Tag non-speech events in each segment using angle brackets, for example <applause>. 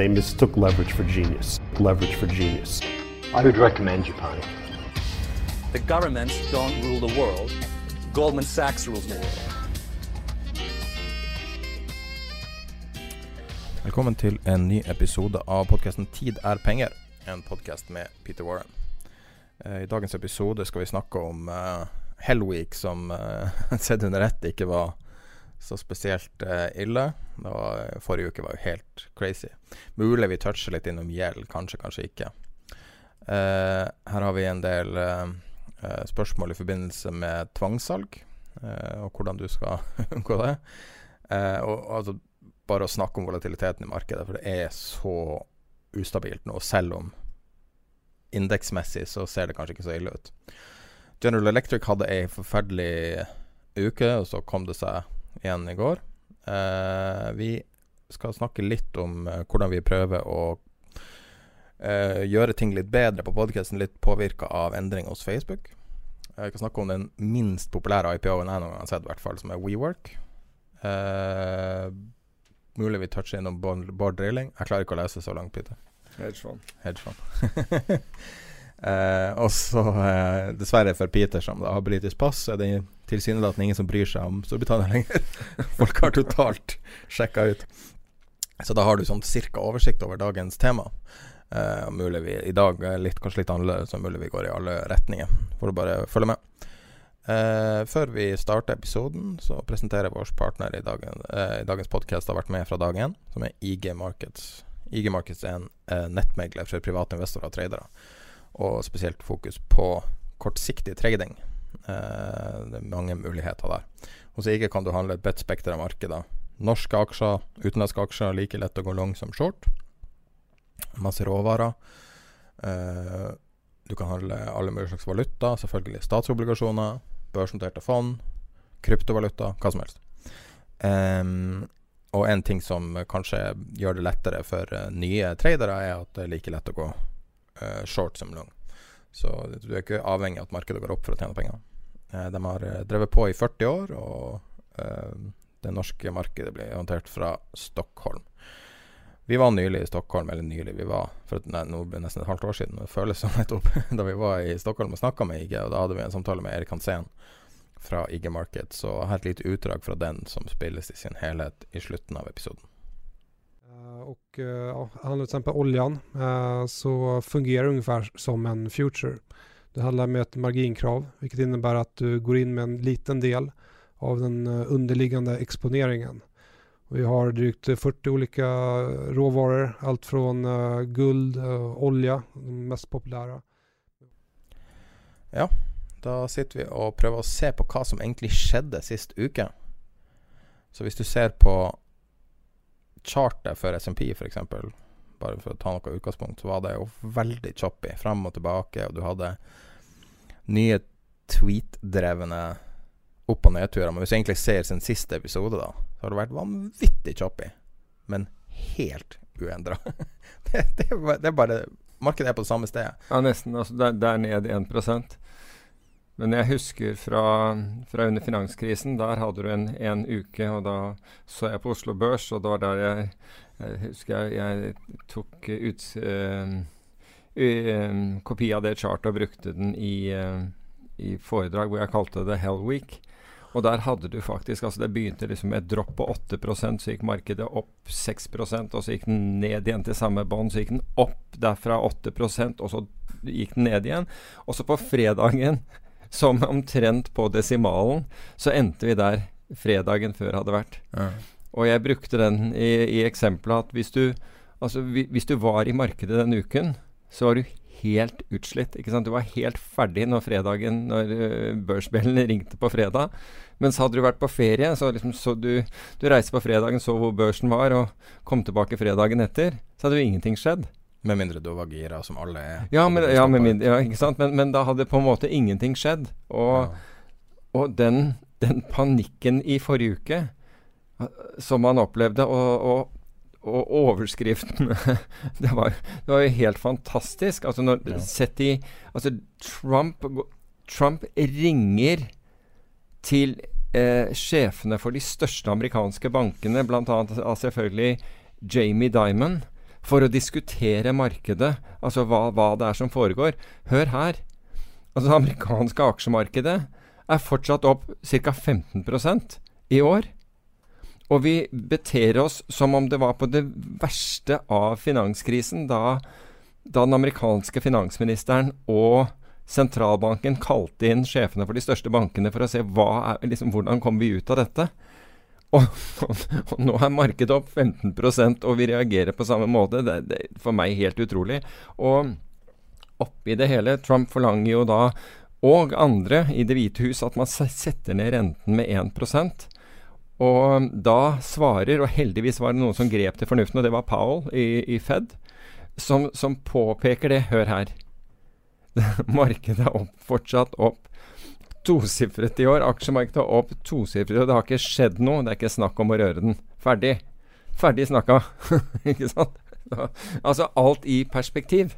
They mistook leverage for genius. Leverage for genius. I would recommend Japan. The governments don't rule the world. Goldman Sachs rules the world. Velkommen til en ny episode av podkasten 'Tid er penger', en podkast med Peter Warren. Eh, I dagens episode skal vi snakke om uh, Hellweek, som uh, sett under ett ikke var så spesielt uh, ille. Var, forrige uke var jo helt crazy. Mulig vi toucher litt innom gjeld, kanskje, kanskje ikke. Uh, her har vi en del uh, spørsmål i forbindelse med tvangssalg, og hvordan du skal <laughs> unngå det. og altså bare å snakke om volatiliteten i markedet, for det er så ustabilt nå, selv om indeksmessig så ser det kanskje ikke så ille ut. General Electric hadde ei forferdelig uke, og så kom det seg igjen i går. Eh, vi skal snakke litt om eh, hvordan vi prøver å eh, gjøre ting litt bedre på podkasten, litt påvirka av endring hos Facebook. Jeg kan snakke om den minst populære IPO-en jeg noen gang har sett, i hvert fall, som er WeWork. Eh, mulig vi toucher innom Bård Drilling. Jeg klarer ikke å lese så langt, Peter. Hedgefond. Hedgefond. <laughs> eh, og så, eh, dessverre for Peter, som da har britisk pass, er det tilsynelatende ingen som bryr seg om Storbritannia <laughs> lenger. Folk har totalt sjekka ut. Så da har du sånn cirka oversikt over dagens tema. Eh, mulig vi i dag er litt, kanskje litt annerledes, så mulig vi går i alle retninger. Får du bare følge med. Eh, før vi starter episoden, så presenterer vår partner i, dagen, eh, i dagens podkast har vært med fra dag én, som er IG Markets. IG Markets er en uh, nettmegler for private investorer og tradere, og spesielt fokus på kortsiktig trading. det er mange muligheter der. Hos IG kan du handle et bredt spekter av markeder. Norske aksjer, utenlandske aksjer, like lett å gå long som short. Masse råvarer. du kan handle alle mulige slags valuta, selvfølgelig statsobligasjoner børsnoterte fond, kryptovaluta, hva som helst. Um, og en ting som kanskje gjør det lettere for uh, nye tradere, er at det er like lett å gå uh, short som long. Så du er ikke avhengig av at markedet går opp for å tjene penger. Uh, de har drevet på i 40 år, og det norske markedet blir håndtert fra Stockholm. Vi var nylig i Stockholm, eller nylig, vi var for nei, nå ble det nesten et halvt år siden. Det føles som <laughs> nettopp da vi var i Stockholm og snakka med IG, og da hadde vi en samtale med Erik Hansen fra IG Market. Så jeg har et lite utdrag fra den som spilles i sin helhet i slutten av episoden. Och uh, ja, handlar till exempel oljan uh, så fungerar det ungefär som en future. Det handlar med ett marginkrav vilket innebär att du går in med en liten del av den underliggande exponeringen. Vi har drygt 40 olika råvaror, allt från guld, olja, de mest populære. Ja, da sitter vi og prøver å se på hva som egentlig skjedde sist uke. Så hvis du ser på chartet for SMP f.eks., bare for å ta noe utgangspunkt, så var det jo veldig choppy fram og tilbake, og du hadde nye tweet-drevne opp- og nedturer. Men hvis du egentlig ser sin siste episode, da, så har det vært vanvittig choppy. Men helt uendra. <laughs> det, det, det, er bare Markedet er på det samme sted. Ja, nesten. Altså, det er ned 1 Men jeg husker fra, fra, under finanskrisen. Der hadde du en, en, uke, og da så jeg på Oslo Børs, og det var der jeg, jeg husker jeg, jeg tok ut øh, øh, kopi av det chartet og brukte den i, øh, i foredrag hvor jeg kalte det Hell Week. Og der hadde du faktisk altså Det begynte liksom med et dropp på 8% så gikk markedet opp 6% og så gikk den ned igjen til samme bånd. Så gikk den opp derfra 8% og så gikk den ned igjen. Og så på fredagen, som omtrent på desimalen, så endte vi der fredagen før hadde vært. Ja. Og jeg brukte den i, i eksempelet at hvis du, altså, hvis du var i markedet den uken, så var du helt utslitt. ikke sant? Du var helt ferdig når fredagen, når uh, børsbjellene ringte på fredag. Mens hadde du vært på ferie, så, liksom, så du, du reiste på fredagen, så hvor børsen var, og kom tilbake fredagen etter, så hadde jo ingenting skjedd. Med mindre du var gira, som alle er. Ja, men, ja, mindre, ja ikke sant? Men, men, da hadde på en måte ingenting skjedd. Og, ja. og den, den, panikken i forrige uke som man opplevde, og, og og overskriften <laughs> det, var, det var jo helt fantastisk. Altså når ja. Sett i Altså Trump, Trump ringer til eh, sjefene for de største amerikanske bankene, bl.a. Altså, selvfølgelig Jamie Dimon, for å diskutere markedet. Altså hva, hva det er som foregår. Hør her. Altså Det amerikanske aksjemarkedet er fortsatt opp ca. 15% i år. Og vi beter oss som om det var på det verste av finanskrisen, da, da den amerikanske finansministeren og sentralbanken kalte inn sjefene for de største bankene for å se er, liksom, hvordan kommer vi ut av dette. Og, og, og, nå er markedet opp 15% og vi reagerer på samme måte. Det, er for meg helt utrolig. Og oppi det hele Trump forlanger jo da, og andre i Det hvite hus, at man setter ned renten med 1% og da svarer, og heldigvis var det noen som grep til fornuften, og det var Powell i, i Fed, som, som, påpeker det. Hør her. <laughs> Markedet er opp, fortsatt opp tosifret i år. Aksjemarkedet er opp tosifret, og det har ikke skjedd noe. Det er ikke snakk om å røre den. Ferdig. Ferdig snakka. <laughs> ikke sant? Altså alt i perspektiv.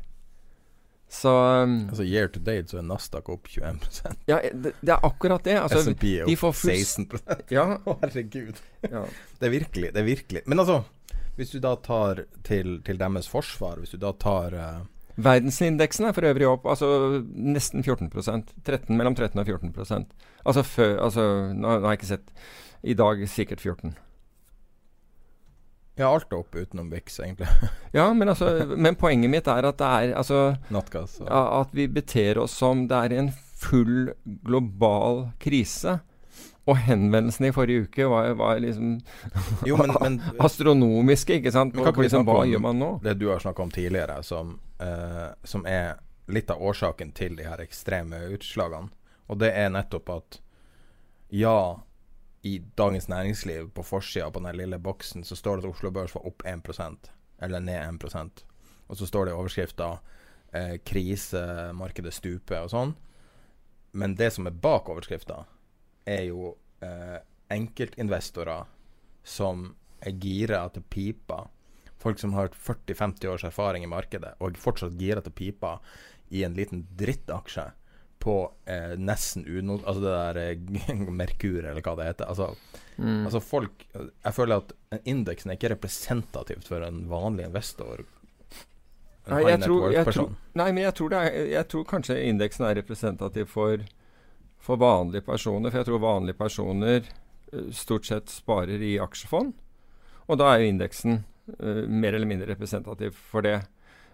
Så um, Altså Year to date så er Nasdaq opp 21% Ja, det, det, er akkurat det. Altså, SMP er opp 16 Ja. <laughs> Herregud. Ja. Det er virkelig. Det er virkelig. Men altså, hvis du da tar til, til deres forsvar Hvis du da tar uh, Verdensindeksen er for øvrig opp altså nesten 14% 13, Mellom 13 og 14 Altså før altså, nå, nå har jeg ikke sett I dag sikkert 14 ja, alt er opp utenom VIX, egentlig. <laughs> ja, men, altså, men, poenget mitt er at det er altså, Nattgass, At vi beter oss som det er en full global krise. Og henvendelsene i forrige uke var, var liksom <laughs> jo, men, <laughs> men, astronomiske, ikke sant? Kan liksom, hva gjør man nå? Det du har snakka om tidligere, som, uh, som er litt av årsaken til de her ekstreme utslagene. Og det er nettopp at ja, i Dagens Næringsliv, på forsida på den lille boksen, så står det at Oslo Børs var opp 1% eller ned 1% Og så står det i overskrifta eh, 'Krise, markedet stuper' og sånn. Men det som er bak overskrifta, er jo eh, enkeltinvestorer som er gira til pipa. Folk som har 40-50 års erfaring i markedet, og fortsatt gira til pipa i en liten drittaksje på eh, nesten uno... Altså det der eh, <laughs> Merkur, eller hva det heter. Altså, mm. altså, folk Jeg føler at indeksen er ikke representativt for en vanlig investor. En nei, jeg tror, jeg tror, nei, men jeg tror, er, jeg tror kanskje indeksen er representativ for, for vanlige personer. For jeg tror vanlige personer uh, stort sett sparer i aksjefond. Og da er jo indeksen uh, mer eller mindre representativ for det.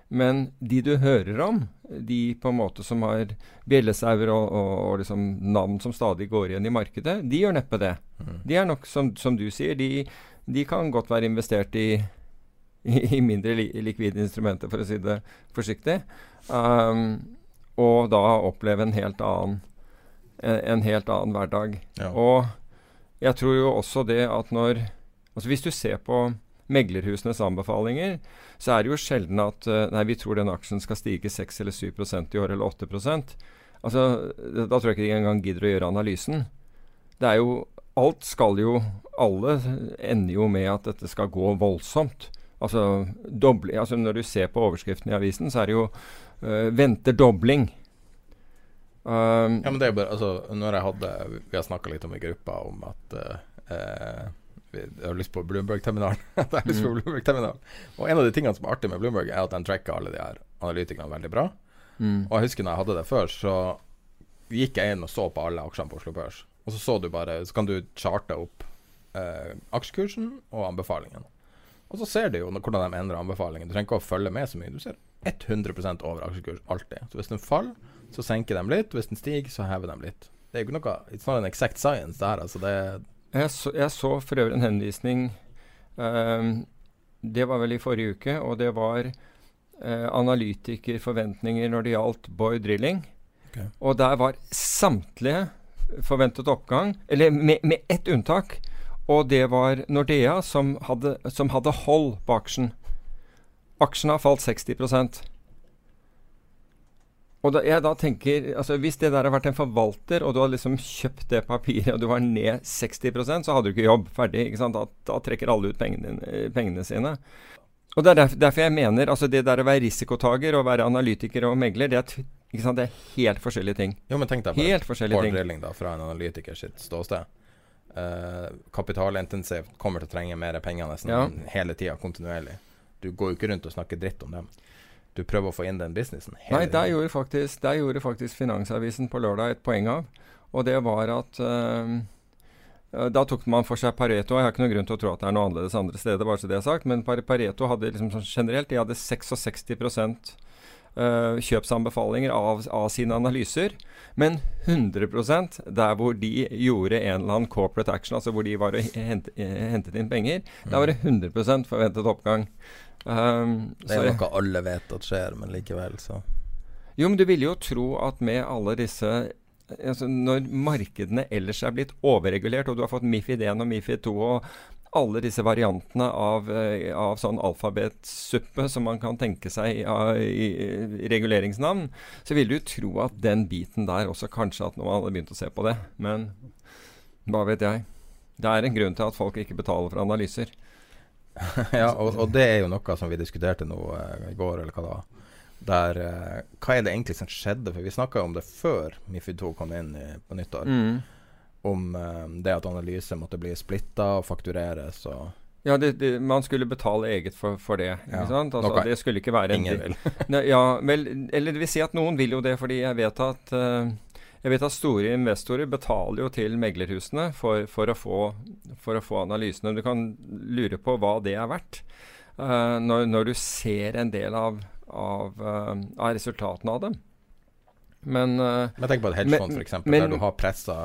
Men de du hører om, de på en måte som har bjellesauer og, og, og liksom navn som stadig går igjen i markedet, de gjør neppe det. Mm. De er nok, som, som du sier, de, de, kan godt være investert i, i, i mindre li, likvide instrumenter, for å si det forsiktig. Um, og da oppleve en helt annen, en, en helt annen hverdag. Ja. Og jeg tror jo også det at når Altså hvis du ser på meglerhusenes anbefalinger, så er det jo sjelden at uh, nei, vi tror den aksjen skal stige 6 eller 7% i år, eller 8% Altså, Da tror jeg ikke de engang gidder å gjøre analysen. Det er jo Alt skal jo Alle ender jo med at dette skal gå voldsomt. Altså, doble, altså Når du ser på overskriften i avisen, så er det jo uh, 'venter dobling'. Um, ja, men det er bare Altså, når jeg hadde Vi har snakka litt om i gruppa om at uh, jeg har lyst på Bloomberg-terminalen. <laughs> mm. Bloomberg og en av de tingene som er artig med Bloomberg, er at den tracker alle de her analytikerne veldig bra. Mm. Og jeg husker når jeg hadde det før, så gikk jeg inn og så på alle aksjene på Oslo Børs. og så så du bare Så kan du charte opp eh, aksjekursen og anbefalingen. Og så ser du jo hvordan de endrer anbefalingen. Du trenger ikke å følge med så mye. Du ser 100% over aksjekurs alltid. Så hvis den faller, så senker de litt. Hvis den stiger, så hever de litt. Det er jo ikke noe It's not an exact science, det her. Altså det jeg så, jeg så for øvrig en henvisning um, Det var vel i forrige uke, og det var uh, analytikerforventninger når det gjaldt Boy Drilling. Okay. Og der var samtlige forventet oppgang, eller med, med ett unntak. Og det var Nordea som hadde, som hadde hold på aksjen. Aksjen har falt 60 og da, jeg da tenker, altså Hvis det der har vært en forvalter, og du har liksom kjøpt det papiret, og du var ned 60% så hadde du ikke jobb. Ferdig. ikke sant? Da, da trekker alle ut pengene, pengene, sine. Og Det er derfor, derfor, jeg mener altså det der å være risikotaker og være analytiker og megler, det er, sant? det er helt forskjellige ting. Jo, men tenk deg helt forskjellige ting. da, fra en analytiker sitt ståsted. Uh, kapitalintensivt kommer til å trenge mer penger nesten ja. hele tida, kontinuerlig. Du går jo ikke rundt og snakker dritt om dem du prøver å få inn den businessen? Nei, der gjorde, faktisk, der gjorde faktisk Finansavisen på lørdag et poeng av. Og det var at uh, da tok man for seg Pareto. Jeg har ikke noen grunn til å tro at det er noe annerledes andre steder, bare så det er sagt. Men Pareto hadde liksom sånn generelt de hadde 66 uh, kjøpsanbefalinger av, av, sine analyser. Men 100% der hvor de gjorde en eller annen corporate action, altså hvor de var og hent, hentet inn penger, mm. der var det 100% forventet oppgang. Um, det er jo noe alle vet at skjer, men likevel, så Jo, men du ville jo tro at med alle disse altså Når markedene ellers er blitt overregulert, og du har fått Mifid 1 og Mifid 2 og alle disse variantene av, eh, av sånn alfabetsuppe som man kan tenke seg i, reguleringsnavn, så vil du tro at den biten der også kanskje at noen hadde begynt å se på det. Men hva vet jeg. Det er en grunn til at folk ikke betaler for analyser. <laughs> ja, og, og, det er jo noe som vi diskuterte nå uh, i går, eller hva da. Der, uh, hva er det egentlig som skjedde? For vi snakka om det før Mifid 2 kom inn i, på nyttår. Mm. Om uh, det at analyse måtte bli splitta og faktureres og ja, det, det, man skulle betale eget for, for det. Ja. ikke sant? Altså, det skulle ikke være en Ingen vil. <laughs> ja, vel, eller det vil si at noen vil jo det, fordi jeg vet at uh, jeg vet at store investorer betaler jo til meglerhusene for, for, å, få, for å, få, analysene. Du kan lure på hva det er verdt. Uh, når, når, du ser en del av, av, uh, av resultatene av dem. Men uh, Men tenk på et hedgefond, f.eks., der du har pressa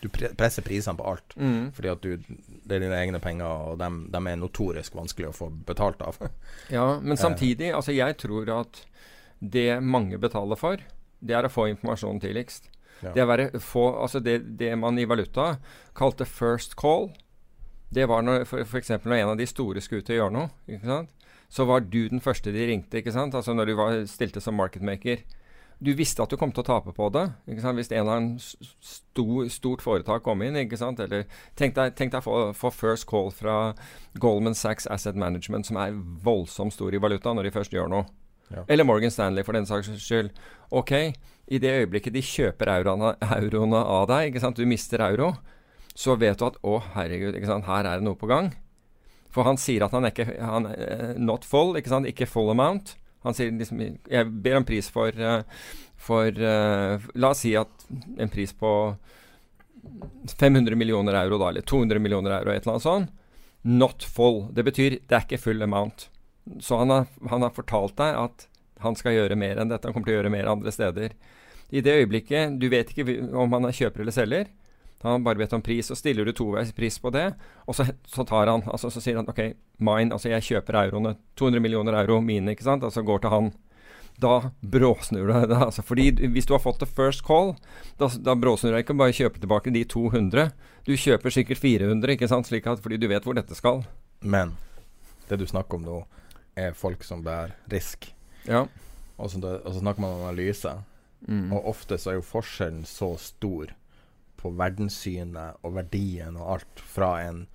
du presser prisene på alt. Mm. Fordi at du, det er dine egne penger, og de, dem, er notorisk vanskelig å få betalt av. <laughs> ja, men samtidig, altså jeg tror at det mange betaler for, det er å få informasjonen tidligst. Ja. Det, være få, altså det, det, man i valuta kalte first call, det var når f.eks. når en av de store skulle ut og gjøre noe, ikke sant? så var du den første de ringte. ikke sant? Altså når du var, stilte som marketmaker. Du visste at du kom til å tape på det. ikke sant? Hvis en eller annen stor, stort foretak kom inn. ikke sant? Eller Tenk deg, tenk deg få, få first call fra Goldman Sachs Asset Management, som er voldsomt stor i valuta, når de først gjør noe. Ja. Eller Morgan Stanley, for den saks skyld. Ok, i det øyeblikket de kjøper euroene, euroene av deg, du mister euro, så vet du at å, herregud, her er det noe på gang. For han sier at han er ikke han, uh, Not full, ikke sant? Ikke full amount. Han sier liksom Jeg ber om pris for, uh, for uh, La oss si at en pris på 500 millioner euro, da, eller 200 millioner euro, et eller annet sånt. Not full. Det betyr det er ikke full amount. Så han har, han har fortalt deg at han skal gjøre mer enn dette. Han kommer til å gjøre mer andre steder. I det øyeblikket Du vet ikke om han er kjøper eller selger. Han bare vet om pris, og stiller du toveis pris på det, og så, så, tar han altså Så sier han OK, mine, altså jeg kjøper euroene. 200 millioner euro mine, ikke sant? Altså går til han. Da bråsnur du deg. Altså, fordi hvis du har fått the first call, da, da bråsnur du deg ikke bare kjøpe tilbake de 200. Du kjøper sikkert 400, ikke sant? Slik at, fordi du vet hvor dette skal. Men det du snakker om nå, er folk som bærer risk. Ja. Og så, og så snakker man om analyse. Mm. Og ofte så er jo forskjellen så stor på verdenssynet og verdien og alt fra en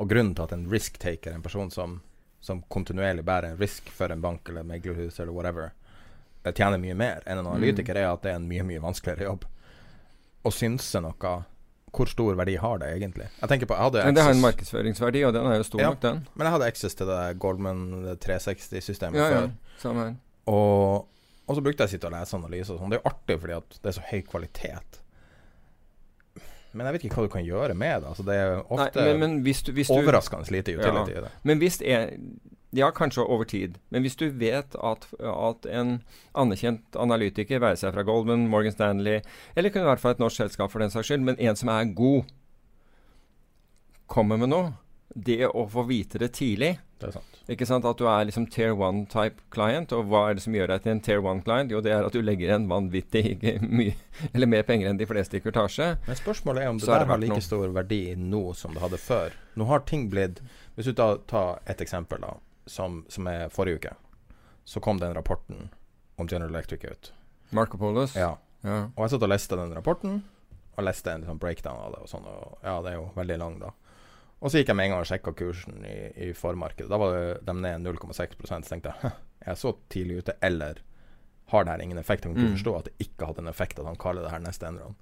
Og grunnen til at en risk-taker, en person som, som, kontinuerlig bærer en risk for en bank eller meglerhus eller whatever, eh, tjener mye mer enn en analytiker, mm. er at det er en mye, mye vanskeligere jobb. Å synse noe hvor stor verdi har det egentlig? Jeg tenker på, jeg hadde access, Det har en markedsføringsverdi, og den er jo stor ja, nok, den. Men jeg hadde access til det Goldman 360-systemet ja, før. Ja, samme her. Og og så brukte jeg å sitte og lese analyser og sånn. Det er jo artig fordi at det er så høy kvalitet. Men jeg vet ikke hva du kan gjøre med det. Altså, det er ofte Nei, men, men hvis du, hvis du, overraskende lite utility i det. Men hvis er, Ja, kanskje over tid. Men hvis du vet at, at en anerkjent analytiker, være seg fra Goldman, Morgan Stanley, eller kunne vært fra et norsk selskap for den saks skyld, men en som er god, kommer med noe Det å få vite det tidlig Det er sant. ikke sant? At du er liksom tier one type client. Og hva er det som gjør deg til en tier one client? Jo, det er at du legger igjen vanvittig <laughs> mye, eller mer penger enn de fleste i kurtasje. Men spørsmålet er om det er der har like noe. stor verdi nå som det hadde før. Nå har ting blitt Hvis du tar, tar et eksempel, da, som, som er forrige uke, så kom den rapporten om General Electric ut. Marco Polos. Ja. Ja. Og jeg satt og leste den rapporten, og leste en sånn breakdown av det. Og sånn, og ja, det er jo veldig lang, da. Og så gikk jeg med en gang og sjekka kursen i, i formarkedet. Da var det de ned 0,6 Så tenkte jeg «Hæ, jeg er så tidlig ute, eller har det her ingen effekt? Jeg kan ikke Mm. forstå at det ikke hadde en effekt at han kaller det her neste Enron.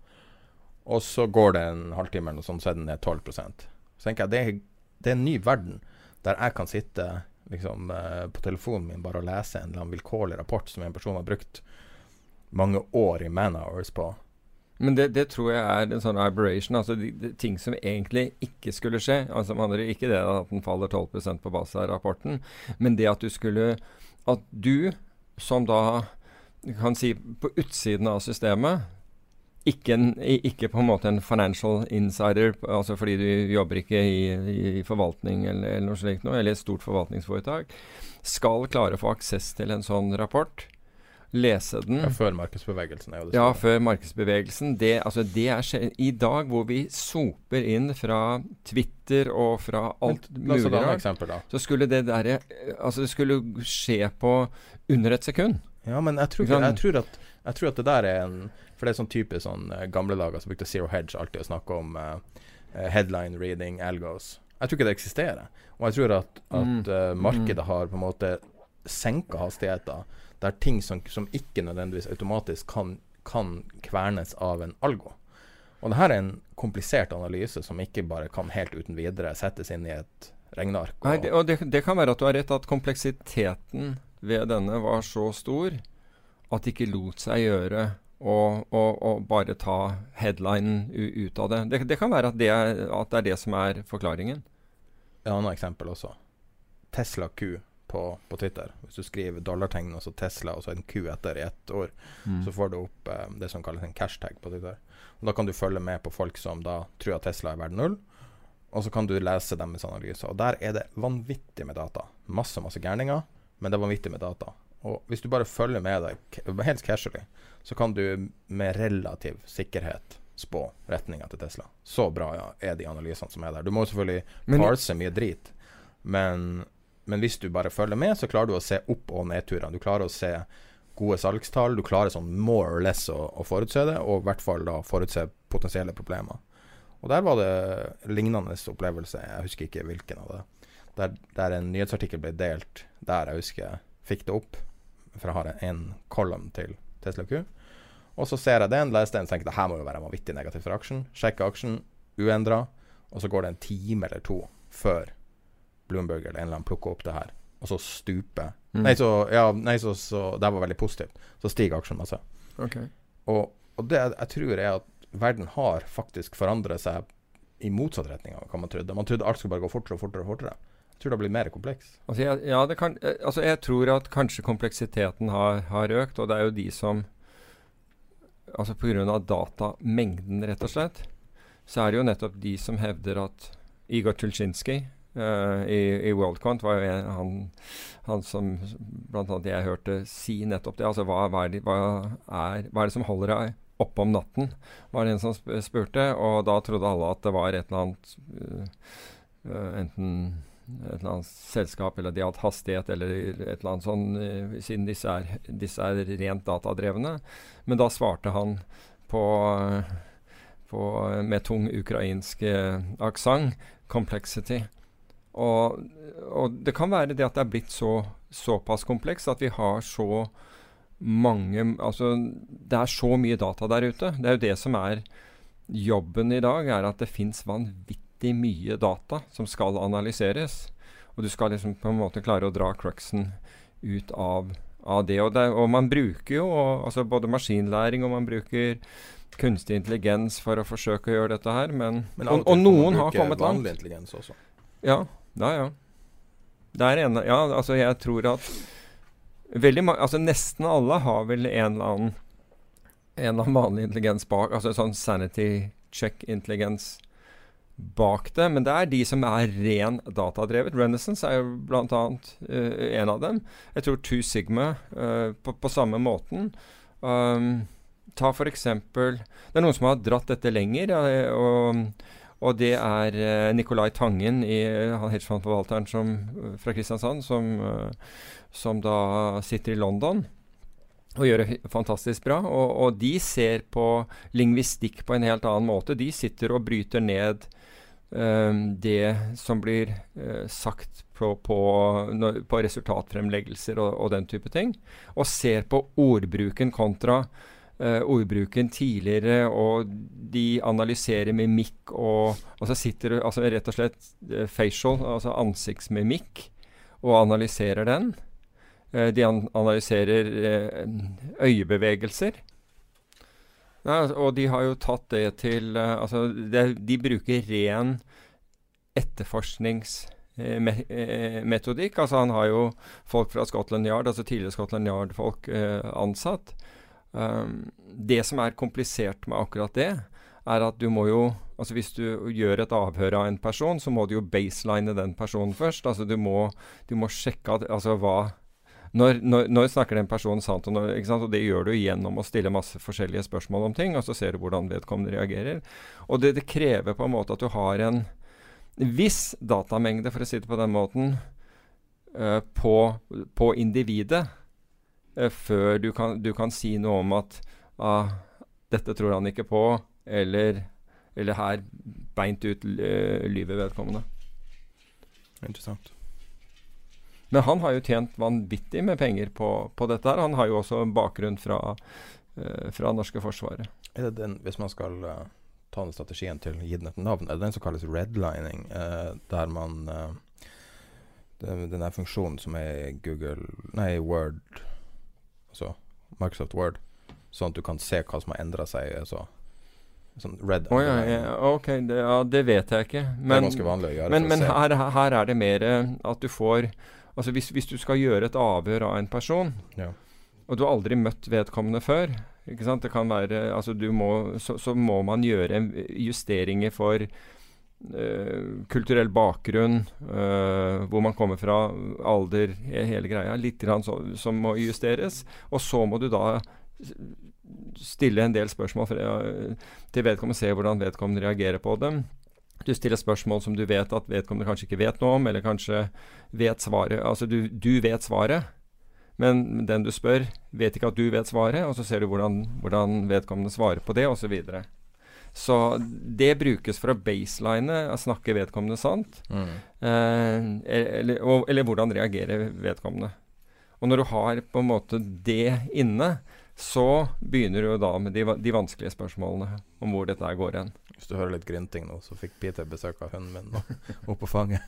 Og så går det en halvtime eller noe sånt, så er den ned 12 Så tenker jeg det er, det er en ny verden der jeg kan sitte liksom eh, på telefonen min bare og lese en eller annen vilkårlig rapport som en person har brukt mange år i man-hours på. Men det, det tror jeg er en sånn aberration. Altså de, de, ting som egentlig ikke skulle skje. Altså man handler ikke det at den faller 12% på base av rapporten, men det at du skulle At du, som da kan si på utsiden av systemet ikke, en, ikke på en måte en financial insider, altså fordi du jobber ikke i, i forvaltning eller, eller noe slikt noe, eller et stort forvaltningsforetak, skal klare å få aksess til en sånn rapport. Lese den. Ja, før markedsbevegelsen er jo det Ja, før markedsbevegelsen. Det, altså, det er I dag hvor vi soper inn fra Twitter og fra alt mulig rart, så skulle det derre Altså, det skulle skje på under et sekund. Ja, men jeg tror, ikke, jeg, tror at, jeg tror at det der er en For det er sånn typisk sånn eh, gamle dager som brukte Zero Hedge alltid å snakke om eh, eh, headline reading, algos. Jeg tror ikke det eksisterer. Og jeg tror at, at Mm. uh, markedet har på en måte senka hastigheter er ting som, som ikke nødvendigvis automatisk kan, kan kvernes av en algo. Og det her er en komplisert analyse som ikke bare kan helt uten videre settes inn i et regneark. Nei, det, og det, det kan være at du har rett, at kompleksiteten ved denne var så stor at det ikke lot seg gjøre å, å, å bare ta headlinen ut av det. det. Det kan være at det, er, at det er det som er forklaringen. Et annet eksempel også. Tesla Q på, på Twitter. Hvis du skriver dollartegn og så Tesla og så en Q etter i ett år, Mm. så får du opp eh, det som kalles en cashtag på Twitter. Og Da kan du følge med på folk som da tror at Tesla er verdt null, og så kan du lese deres analyser. Og der er det vanvittig med data. Masse, masse gærninger, men det er vanvittig med data. Og hvis du bare følger med deg helt casually, så kan du med relativ sikkerhet spå retninga til Tesla. Så bra ja, er de analysene som er der. Du må selvfølgelig parse mye drit, men, men hvis du bare følger med, så klarer du å se opp- og nedturene. Du klarer å se gode salgstall. Du klarer sånn more or less å, å forutse det, og i hvert fall da forutse potensielle problemer. Og der var det lignende opplevelse. Jeg husker ikke hvilken av det. Der, der en nyhetsartikkel ble delt der jeg husker jeg fikk det opp. For jeg har en column til Tesla Q. Og så ser jeg den, leser den, tenker jeg det her må jo være vanvittig negativt for aksjen. Sjekker aksjen, uendra. Og så går det en time eller to før Bloomberg eller en eller annen plukker opp det her. Og så stuper Mm. Nei, så, ja, nei så, så det var veldig positivt. Så stiger aksjen masse. Okay. Og, og det jeg tror er at verden har faktisk forandret seg i motsatt retning av hva man trodde. Man trodde alt skulle bare gå fortere og fortere og fortere. Jeg tror det blitt mer kompleks. Altså jeg, ja, det kan, eh, altså jeg tror at kanskje kompleksiteten har, har økt, og det er jo de som Altså pga. datamengden, rett og slett, så er det jo nettopp de som hevder at Igor Tulsjinskij eh, i, i WorldCont var jo en, han, han som bl.a. jeg hørte si nettopp det. Altså hva, hva, er, de, hva, er, hva er det som holder deg oppe om natten, var det en som spurte. Og da trodde alle at det var et eller annet uh, uh, enten et eller annet selskap, eller de har hatt hastighet, eller et eller annet sånn, siden disse er, disse er rent datadrevne. Men da svarte han på, på med tung ukrainsk aksent 'complexity'. Og, og det kan være det at det er blitt så, såpass komplekst at vi har så mange Altså, det er så mye data der ute. Det er jo det som er jobben i dag, er at det fins vanvittig mye data som skal analyseres. Og du skal liksom på en måte klare å dra cruxen ut av, av det. Og, det. og, man bruker jo altså både maskinlæring og man bruker kunstig intelligens for å forsøke å gjøre dette her. Men, Men og, og noen har kommet langt. vanlig intelligens også. Ja, ja, ja. En, ja, altså jeg tror at veldig mange, altså Nesten alle har vel en eller annen en eller vanlig intelligens bak. Altså sånn sanity check-intelligens bak det. Men det er de som er ren datadrevet. Renaissance er jo bl.a. Uh, en av dem. Jeg tror Two Sigma uh, på, på, samme måten. Um, ta for eksempel Det er noen som har dratt dette lenger. Ja, og, og, det er uh, Nicolai Tangen, i, han hedgefondforvalteren fra Kristiansand, som, som da sitter i London og gjør det fantastisk bra. Og, og, de ser på lingvistikk på en helt annen måte. De sitter og bryter ned uh, det som blir uh, sagt på, på, på resultatfremleggelser og, og, den type ting. Og ser på ordbruken kontra uh, ordbruken tidligere, og de analyserer mimikk og Og så sitter altså rett og slett facial, altså ansiktsmimikk, og analyserer den. Uh, de analyserer uh, øyebevegelser. Ja, og de har jo tatt det til eh, Altså, det, de bruker ren etterforskningsmetodikk. altså, han har jo folk fra Scotland Yard, altså tidligere Scotland Yard-folk, ansatt. Um, det som er komplisert med akkurat det, er at du må jo Altså Hvis du gjør et avhør av en person, så må du jo baseline den personen først. Altså Du må, du må sjekke at, altså hva når, når, når, snakker den personen sant, og, når, sant? og det gjør du gjennom å stille masse forskjellige spørsmål om ting, og så ser du hvordan vedkommende reagerer. Og det, det krever på en måte at du har en viss datamengde, for å si det på den måten, uh, på, på, individet, før du kan, du kan, si noe om at ah, dette tror han ikke på, eller, eller her beint ut uh, lyver vedkommende. Interessant. Men han har jo tjent vanvittig med penger på, på dette. her. Han har jo også bakgrunn fra, uh, fra norske forsvaret. Er det den, hvis man skal uh, ta den strategien til gitt et navn, er det den som kalles redlining, uh, der man Den der funksjonen som er Google Nei, Word, altså Microsoft Word, sånn at du kan se hva som har endra seg. altså Sånn red oh, ja, ja, Ok, det, ja, det, vet jeg ikke. Men, det er vanlig å gjøre. Men, men her, her, er det mer at du får Altså hvis, hvis, du skal gjøre et avhør av en person, ja. og du har aldri møtt vedkommende før ikke sant? Det kan være, altså du må, så, så må man gjøre justeringer for kulturell bakgrunn, uh, hvor man kommer fra, alder, hele greia. Litt så, som må justeres. Og så må du da stille en del spørsmål uh, til vedkommende, se hvordan vedkommende reagerer på dem. Du stiller spørsmål som du vet at vedkommende kanskje ikke vet noe om, eller kanskje vet svaret. Altså du, du vet svaret, men den du spør, vet ikke at du vet svaret, og så ser du hvordan, hvordan vedkommende svarer på det, osv. Så, det brukes for å baseline, snakke vedkommende sant, mm. eh, eller, og, eller hvordan reagerer vedkommende. Og når du har på en måte det inne, så begynner du da med de, de vanskelige spørsmålene om hvor dette går hen. Hvis du hører litt grynting nå, så fikk Peter besøk av hunden min nå, <laughs> opp på fanget.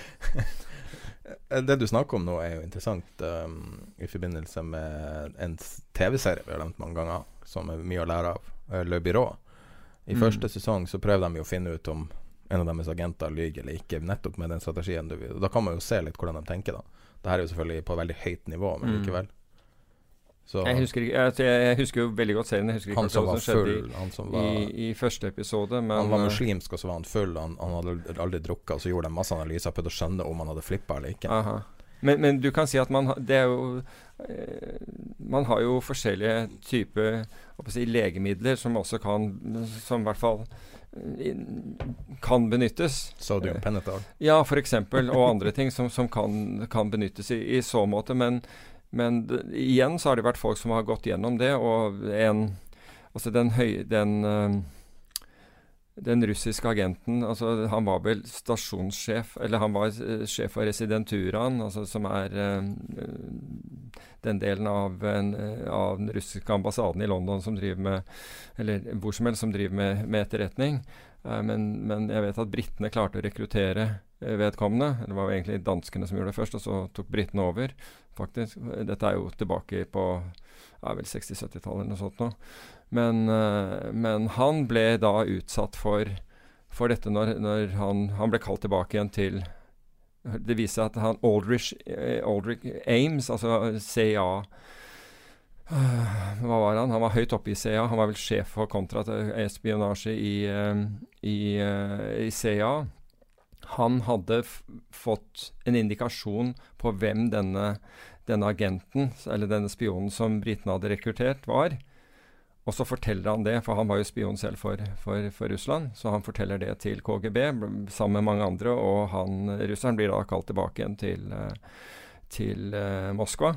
<laughs> det du snakker om nå, er jo interessant um, i forbindelse med en TV-serie vi har nevnt mange ganger, som er mye å lære av, Le Byrå. I mm. første sesong så prøvde de jo å finne ut om en av deres agenter lyver eller ikke, nettopp med den strategien du vil. Da kan man jo se litt hvordan de tenker, da. Dette er jo selvfølgelig på veldig høyt nivå, men mm. likevel. Jeg husker, jeg, jeg, husker, jo veldig godt serien. Jeg husker ikke han som var full, i, var, i, i, første episode. han var eh, muslimsk, og så var han full. Han, han hadde aldri drukket, og så gjorde de masse analyser På prøvde å skjønne om han hadde flippa eller ikke. Men, men, du kan si at man det er jo eh, Man har jo forskjellige typer si, legemidler som også kan Som i hvert fall eh, kan benyttes. Sodium penetral. Ja, f.eks. Og andre ting som, som kan, kan, benyttes i, i så måte. Men men igjen så har det vært folk som har gått gjennom det, og en Altså den høye den, den russiske agenten altså Han var vel stasjonssjef, eller han var uh, sjef for residenturaen, altså som er uh, den delen av, en, av, den russiske ambassaden i London som driver med Eller hvor som helst som driver med, med etterretning. Uh, men, men, jeg vet at britene klarte å rekruttere vedkommende. Det var jo egentlig danskene som gjorde det først, og så tok britene over. faktisk. Dette er jo tilbake på ja, vel 60-70-tallet eller noe sånt nå. Men, uh, men, han ble da utsatt for, for dette når, når han, han ble kalt tilbake igjen til det viser seg at han Aldrich, eh, Aldrich Ames, altså CIA uh, Hva var han? Han var høyt oppe i CIA. Han var vel sjef for kontraespionasje i, i, i, CIA. Han hadde fått en indikasjon på hvem denne, denne agenten, eller denne spionen som britene hadde rekruttert, var. Og så forteller han det, for han var jo spion selv for, for, for, Russland. Så han forteller det til KGB sammen med mange andre, og han, russeren blir da kalt tilbake igjen til, eh, til uh, Moskva.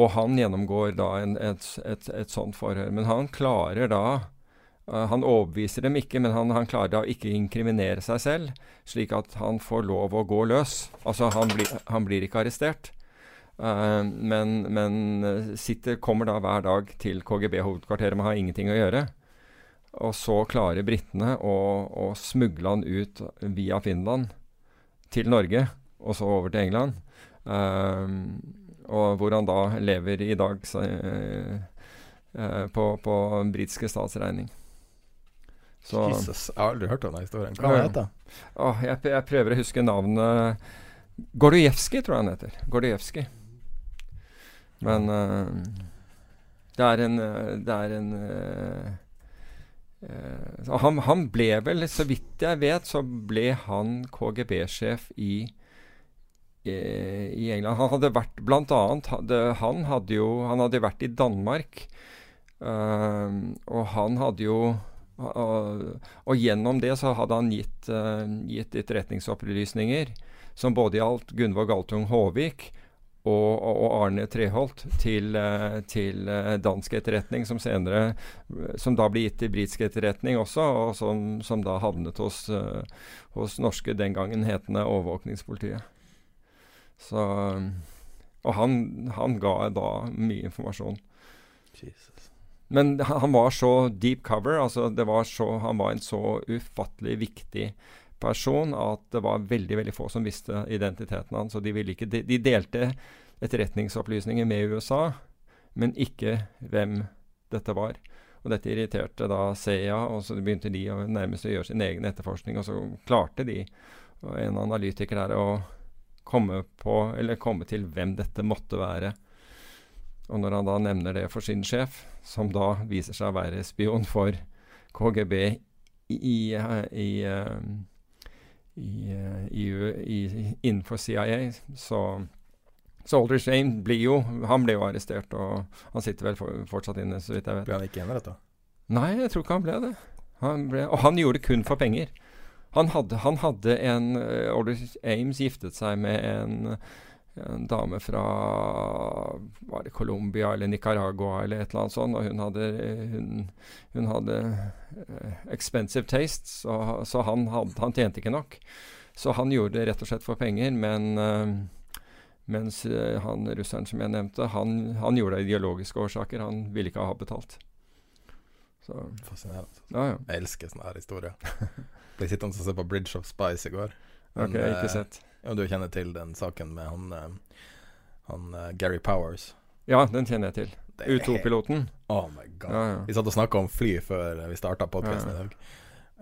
Og han gjennomgår da en, et, et, et, sånt forhør. Men han klarer da uh, Han overbeviser dem ikke, men han, han, klarer da ikke inkriminere seg selv, slik at han får lov å gå løs. Altså, han, bli, han blir ikke arrestert. Uh, men, men eh, sitter, kommer da hver dag til KGB-hovedkvarteret, men har ingenting å gjøre. Og så klarer britene å, å, smugle han ut via Finland til Norge, og så over til England. Um, og hvor han da lever i dag uh, på, på britiske statsregning. Så, Jesus, jeg har aldri hørt om den historien. Hva heter den? Jeg, jeg prøver å huske navnet Gordojevskij, tror jeg han heter. Gordojevskij. Men uh, det er en, eh, det er en uh, han, han, ble vel, så vidt jeg vet, så ble han KGB-sjef i, i, England. Han hadde vært blant annet hadde, Han hadde jo han hadde vært i Danmark. Uh, og han hadde jo og, gjennom det så hadde han gitt, gitt etterretningsopplysninger som både gjaldt Gunvor Galtung Håvik og, og Arne Treholt til, eh, til, eh, dansk etterretning, som senere Som da ble gitt til britisk etterretning også, og som, som da havnet hos, hos norske, den gangen hetende overvåkningspolitiet. Så Og han, han ga da mye informasjon. Jesus. Men han var så deep cover, altså det var så, han var en så ufattelig viktig person at det var veldig veldig få som visste identiteten hans. og De, de, de delte etterretningsopplysninger med USA, men ikke hvem dette var. Og Dette irriterte da CIA, og så begynte de å nærmest gjøre sin egen etterforskning. Og så klarte de, en analytiker der, å komme, på, eller komme til hvem dette måtte være. Og når han da nevner det for sin sjef, som da viser seg å være spion for KGB i, i, i i, eh, i, i, innenfor CIA. Så, Soldier Shane blir jo Han ble jo arrestert, og han sitter vel for, fortsatt inne, så vidt jeg vet. Ble han ikke gjenrettet? Nei, jeg tror ikke han ble det. Han ble, og han gjorde det kun for penger. Han hadde, han hadde en uh, Aldrich Ames giftet seg med en en dame fra var det Colombia eller Nicaragua eller et eller annet sånt. Og hun hadde, hun, hun hadde uh, expensive taste, så, så han, had, han, tjente ikke nok. Så han gjorde det rett og slett for penger, men uh, mens uh, han russeren som jeg nevnte, han, han, gjorde det av ideologiske årsaker. Han ville ikke ha betalt. Så. Fascinerende. Ja, ja. Jeg elsker sånne her historier. <laughs> Ble sittende og se på Bridge of Spice i går. Men, okay, ikke sett. Ja, Du kjenner til den saken med han, eh, han uh, Gary Powers? Ja, den kjenner jeg til. U2-piloten. Oh my god. Ja, ja. Vi satt og snakka om fly før vi starta podkasten i dag.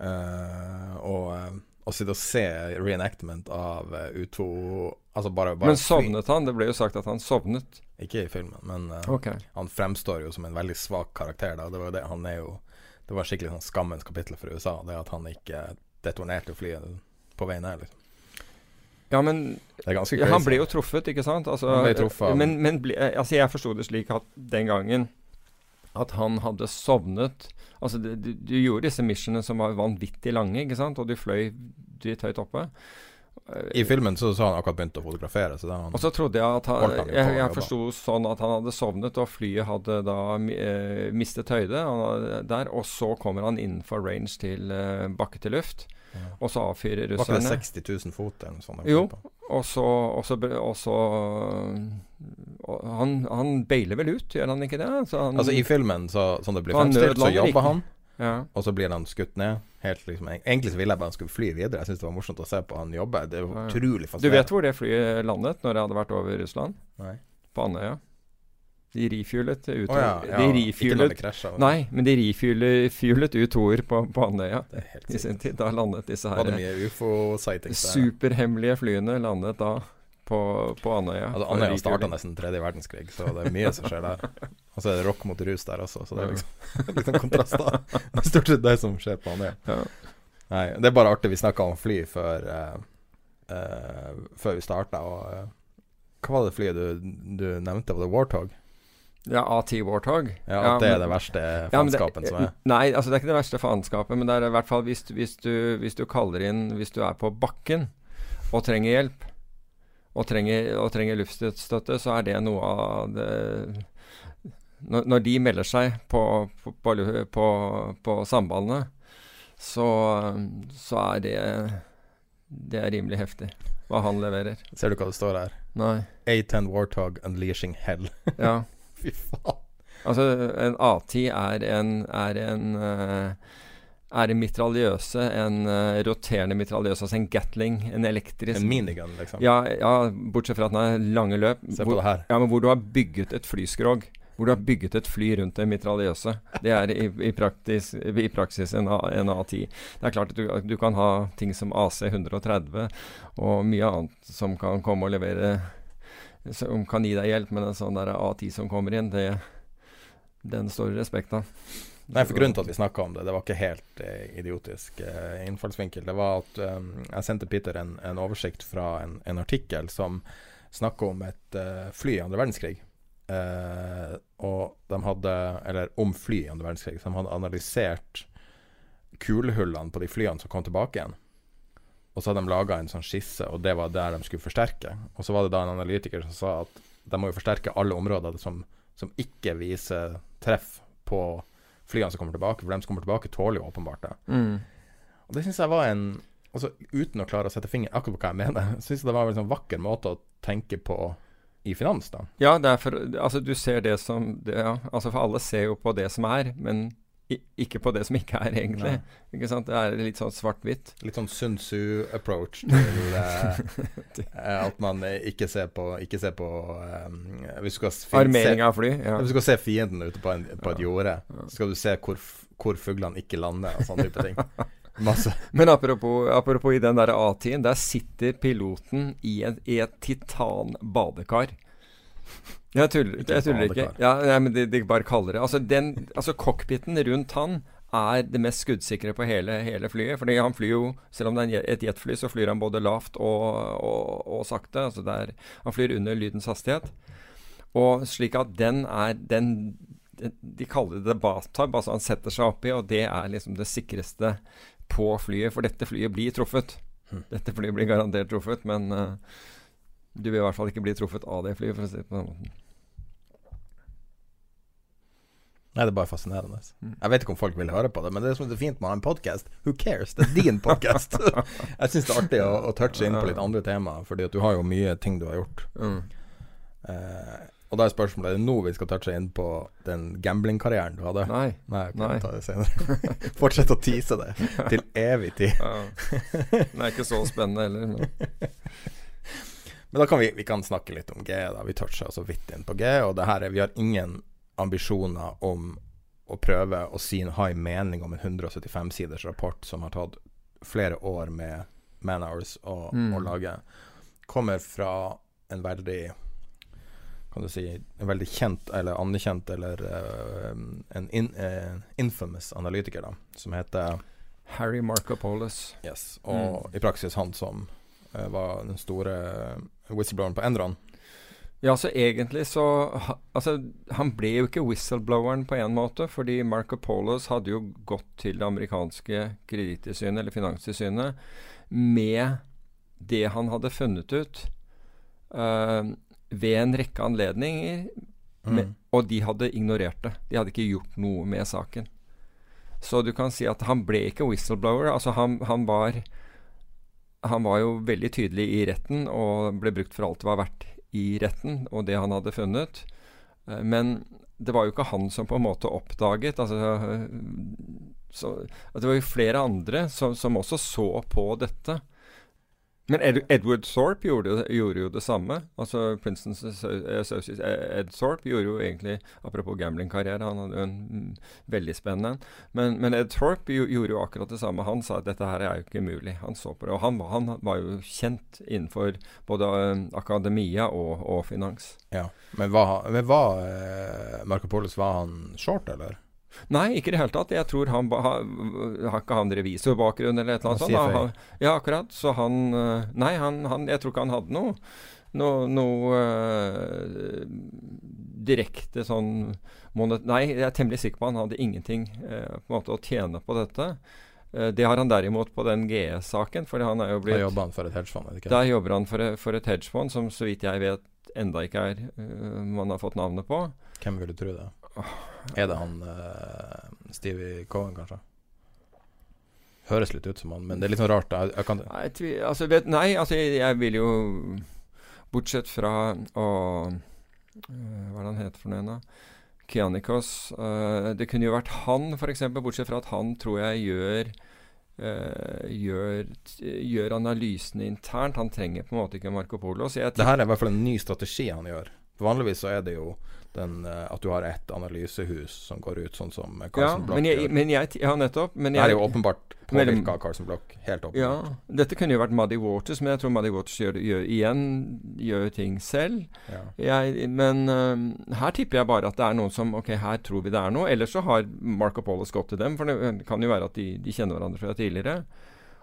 Uh, og å sitte og se reenactment av U2 Altså bare, bare Men sovnet fly. han? Det ble jo sagt at han sovnet. Ikke i filmen, men uh, okay. han fremstår jo som en veldig svak karakter. Da. Det var det, han er jo Det var skikkelig sånn skammens kapittel for USA, det at han ikke detonerte flyet på vei ned. Liksom. Ja, men ja, han ble jo truffet, ikke sant? Altså, truffet, men, men ble, eh, altså, jeg forsto det slik at den gangen at han hadde sovnet Altså, du, du gjorde disse missionene som var vanvittig lange, ikke sant? Og du fløy dritt høyt oppe. I filmen så, sa han akkurat begynt å fotografere. Så og så trodde jeg at han, han Jeg, jeg forsto sånn at han hadde sovnet, og flyet hadde da eh, mistet høyde der. Og så kommer han innenfor range til eh, bakke til luft. Og så avfyrer russerne. Var ikke det 60 000 fot eller noe sånt? Jo, og så, og, så, og, så, og han, han beiler vel ut, gjør han ikke det? Altså, han, Altså I filmen, så, som det blir fremstilt, så jobber han, ja. og så blir han skutt ned. Helt liksom Egentlig så ville jeg bare han skulle fly videre. Jeg syns det var morsomt å se på han jobbe. Det er utrolig Ja, ja. Du vet hvor det flyet landet når det hadde vært over Russland? Nei. På Andøya. De refuelet Å Oh, ja, ja. De refuelet krasja. Nei, men de refuelet fuelet ut toer på, på Andøya Det helt i sin tid. Da landet disse her superhemmelige flyene landet da på, på Andøya. Altså, Andøya starta nesten tredje verdenskrig, så det er mye som skjer der. <laughs> Og så er det rock mot rus der også, så det er liksom <laughs> litt sånn da Det er stort sett det som skjer på Andøya. Ja. Nei, det er bare artig. Vi snakka om fly før uh, uh, Før vi starta, og uh, Hva var det flyet du, du nevnte? Var det Warthog? Ja, A10 Warthog. Ja, at det er men- det verste Ja, faenskapen som er. Nei, altså det er ikke det verste faenskapet, men det er i hvert fall hvis, hvis, du, hvis du kaller inn Hvis du er på bakken og trenger hjelp, og trenger, og trenger luftstøtte, så er det noe av det Når, når de melder seg på, på, på, på, sambandene, så, så er det Det er rimelig heftig hva han leverer. Ser du hva det står her? Nei. A10 Warthog Unleashing Hell. Ja. <laughs> Fy faen. Altså, en A10 er en, er en uh, er en mitraljøse, en uh, roterende mitraljøse, altså en Gatling, en elektrisk En minigun, liksom. Ja, ja, bortsett fra at den er lange løp. Se på hvor, det her. Ja, men hvor du har bygget et flyskrog. Hvor du har bygget et fly rundt en mitraljøse. Det er i, i, praktis, i praksis en, A, en A10. Det er klart at du, du kan ha ting som AC 130 og mye annet som kan komme og levere Som kan gi deg hjelp, men en sånn der A10 som kommer inn, det, den står det respekt av. Nei, for Grunnen til at vi snakka om det, det var ikke helt eh, idiotisk eh, innfallsvinkel. Det var at eh, jeg sendte Peter en, en oversikt fra en, en artikkel som snakka om et eh, fly i andre verdenskrig. Eh, og de hadde Eller om fly i andre verdenskrig. Så de hadde analysert kulehullene på de flyene som kom tilbake igjen. Og så hadde de laga en sånn skisse, og det var der de skulle forsterke. Og så var det da en analytiker som sa at de må jo forsterke alle områder som, som ikke viser treff på flyene som kommer tilbake, for de som kommer tilbake, tåler jo åpenbart det. Mm. Og det syns jeg var en Altså Uten å klare å sette fingeren akkurat på hva jeg mener, <laughs> syns jeg det var en sånn vakker måte å tenke på i finans, da. Ja, for, altså du ser det som det, ja, altså For alle ser jo på det som er, men ikke på det som ikke er, egentlig. Ikke sant? Det er litt sånn svart-hvitt. Litt sånn Sun Tzu-approach til <laughs> eh, eh, at man ikke ser på, ikke ser på eh, Hvis du skal Armering av fly. Ja. Hvis du skal se fienden ute på, en, på et jorde, så skal du se hvor, hvor fuglene ikke lander, og sånne type ting. Masse. <laughs> Men apropos, apropos i den der A10-en, der sitter piloten i et, i et titan-badekar. Jeg tuller, Ikke jeg tuller ikke. Ja, nei, men de, de bare kaller det Altså, den, altså cockpiten rundt han er det mest skuddsikre på hele, hele flyet. Fordi han flyr jo, selv om det er et jetfly, så flyr han både lavt og, og, og sakte. Altså er, han flyr under lydens hastighet. Og slik at den er den de- kaller det bathtub, altså han setter seg oppi, og det er liksom det sikreste på flyet. For dette flyet blir truffet. Mm. Dette flyet blir garantert truffet, men eh, du vil i hvert fall ikke bli truffet av det flyet, for å si det på den måten. Nei, det er bare fascinerende. Mm. Jeg vet ikke om folk vil høre på det, men det som er fint med å ha en podkast, who cares? Det er din podkast. <laughs> jeg syns det er artig å, å touche inn på litt andre temaer, fordi at du har jo mye ting du har gjort. Mm. Eh, og da er spørsmålet Er det nå vi skal touche inn på den gamblingkarrieren du hadde? Nei. Nei, ok, Nei. Ta det senere. <laughs> Fortsett å tease det <laughs> til evig tid. Ja. Det er ikke så spennende heller. Men. Men da kan vi, vi kan snakke litt om G. da Vi toucher så vidt inn på G. Og det her er, vi har ingen ambisjoner om å prøve å si ha high mening om en 175 siders rapport som har tatt flere år med man hours å, Mm. å lage. Kommer fra en veldig kan du si en veldig kjent eller anerkjent eller uh, en in, uh, infamous analytiker, da, som heter Harry Marcopolis. Yes. Og Mm. i praksis han som uh, var den store whistlebloweren på Enron. Ja, så egentlig så Altså, han ble jo ikke whistlebloweren på en måte, fordi Marco Polos hadde jo gått til det amerikanske kredittilsynet, eller finanstilsynet, med det han hadde funnet ut uh, ved en rekke anledninger, med, Mm. og de hadde ignorert det. De hadde ikke gjort noe med saken. Så du kan si at han ble ikke whistleblower. Altså, han, han var Han var jo veldig tydelig i retten og ble brukt for alt det var verdt i retten, og det han hadde funnet. Eh, men det var jo ikke han som på en måte oppdaget altså, eh, så, Det var jo flere andre som, som også så på dette. Men Ed, Edward Thorpe gjorde, gjorde, jo det samme. Altså Princetons associate Ed Thorpe gjorde jo egentlig Apropos gamblingkarriere, han hadde jo en mm, veldig spennende men, men, Ed Thorpe gjorde jo akkurat det samme. Han sa at dette her er jo ikke mulig. Han så på det. Og han, han var jo kjent innenfor både uh, akademia og, og, finans. Ja, Men var, men var uh, Marco Polos var han short, eller? Nei, ikke i det hele tatt. Jeg tror han har, har ikke han revisorbakgrunn eller et eller annet sånt. Han, ja, akkurat. Så han eh, Nei, han, han, jeg tror ikke han hadde noe noe, noe uh, direkte sånn monet, Nei, jeg er temmelig sikker på han hadde ingenting uh, på en måte å tjene på dette. Uh, det har han derimot på den GS-saken. for han er jo blitt... Da jobber han for et hedgefond? Da jobber han for, for et hedgefond som så vidt jeg vet enda ikke er man har fått navnet på. Hvem ville tro det? Er det han uh, Stevie Cohen, kanskje? Høres litt ut som han, men det er litt sånn rart. Jeg, jeg kan... nei, altså, vet, nei, altså jeg, jeg, vil jo Bortsett fra å uh, Hva er det han heter for noe? Kianikos. Uh, det kunne jo vært han, f.eks. Bortsett fra at han tror jeg gjør Uh, gjør, gjør, analysene internt. Han trenger på en måte ikke Marco Polo. det her er i hvert fall en ny strategi han gjør. Vanligvis så er det jo den, uh, at du har ett analysehus som går ut, sånn som Carson ja, Block men jeg, gjør. Men jeg, ja, nettopp. Men jeg, det er jo åpenbart <laughs> påvirka av Carson Block. Helt åpenbart. Ja, dette kunne jo vært Muddy Waters, men jeg tror Muddy Waters gjør, gjør, igjen gjør ting selv. Ja. Jeg, men uh, her tipper jeg bare at det er noen som Ok, her tror vi det er noe. Ellers så har Marco Paulus gått til dem, for det kan jo være at de, de kjenner hverandre fra tidligere.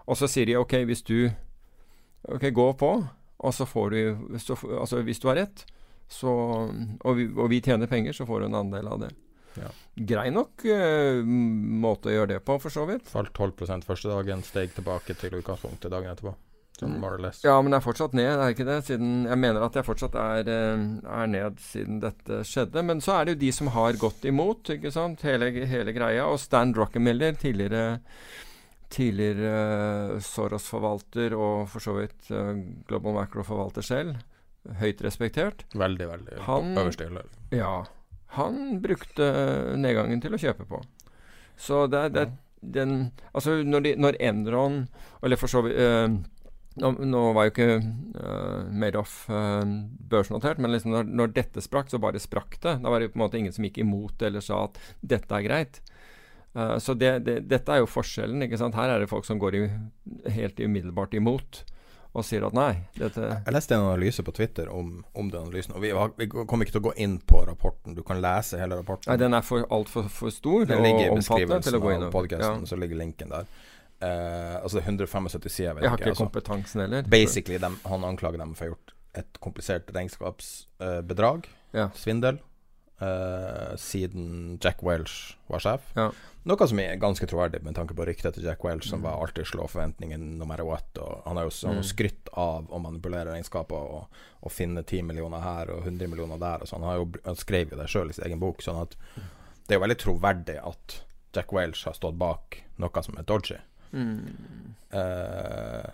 Og så sier de ok, hvis du Ok, gå på, og så får du så, Altså, hvis du har rett så, og, vi, og, vi, tjener penger, så får du en andel av det. Ja. Grei nok uh, måte å gjøre det på, for så vidt. Falt 12% første dagen, steg tilbake til utgangspunktet dagen etterpå. Sånn Ja, men det er fortsatt ned, er ikke det? Siden, jeg mener at jeg fortsatt er, eh, er, ned siden dette skjedde. Men så er det jo de som har gått imot, ikke sant, hele, hele greia. Og Stan Druckenmiller, tidligere tidligere uh, Soros-forvalter og for så vidt Global Macro-forvalter selv, høyt respektert. Veldig, veldig han, øverste hylle. Ja. Han brukte nedgangen til å kjøpe på. Så det, det ja. den Altså, når, de, når Enron Eller for så vidt uh, nå, nå, var jo ikke uh, Madoff uh, børsnotert, men liksom når, når, dette sprakk, så bare sprakk det. Da var det på en måte ingen som gikk imot det eller sa at dette er greit. Uh, så det, det, dette er jo forskjellen. ikke sant? Her er det folk som går i, helt umiddelbart imot og sier at nei dette Jeg leste en analyse på Twitter om, om den analysen. Og vi, vi, kommer ikke til å gå inn på rapporten. Du kan lese hele rapporten. Nei, Den er for altfor for stor den ligger i beskrivelsen av Podcasten, ja. så ligger linken der. Uh, altså det er 175 sider. Jeg, jeg har ikke, altså. kompetansen heller. Basically, dem, han anklager dem for å ha gjort et komplisert regnskapsbedrag. Uh, ja. Svindel. Uh, siden Jack Welch var sjef. Ja. Noe som er ganske troverdig med tanke på ryktet til Jack Welch, som mm. var alltid slå forventningen no matter what. Og han har jo mm. skrytt av å manipulere regnskapet og, og, finne 10 millioner her og 100 millioner der. Og så han, har jo, han skrev jo det sjøl i sin egen bok, sånn at det er jo veldig troverdig at Jack Welch har stått bak noe som er dodgy. Mm. Eh,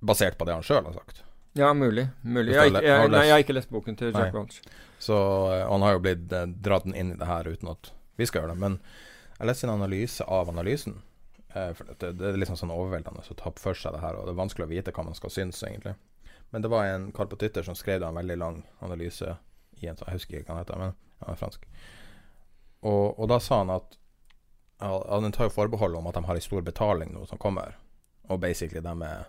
basert på det han sjøl har sagt. Ja, mulig. mulig. Jeg, jeg, jeg, nei, jeg, har ikke lest boken til Jack. Welch. Så uh, han har jo blitt eh, dratt inn i det her uten at vi skal gjøre det. Men jeg leste en analyse av analysen. Eh, det, det, er liksom sånn overveldende å ta for seg det her, og det er vanskelig å vite hva man skal synes, egentlig. Men det var en kar på Twitter som skrev en veldig lang analyse i en sånn, jeg husker ikke hva han heter, men han er fransk. Og, og, da sa han at han tar jo forbehold om at de har en stor betaling nå som kommer, og basically de er,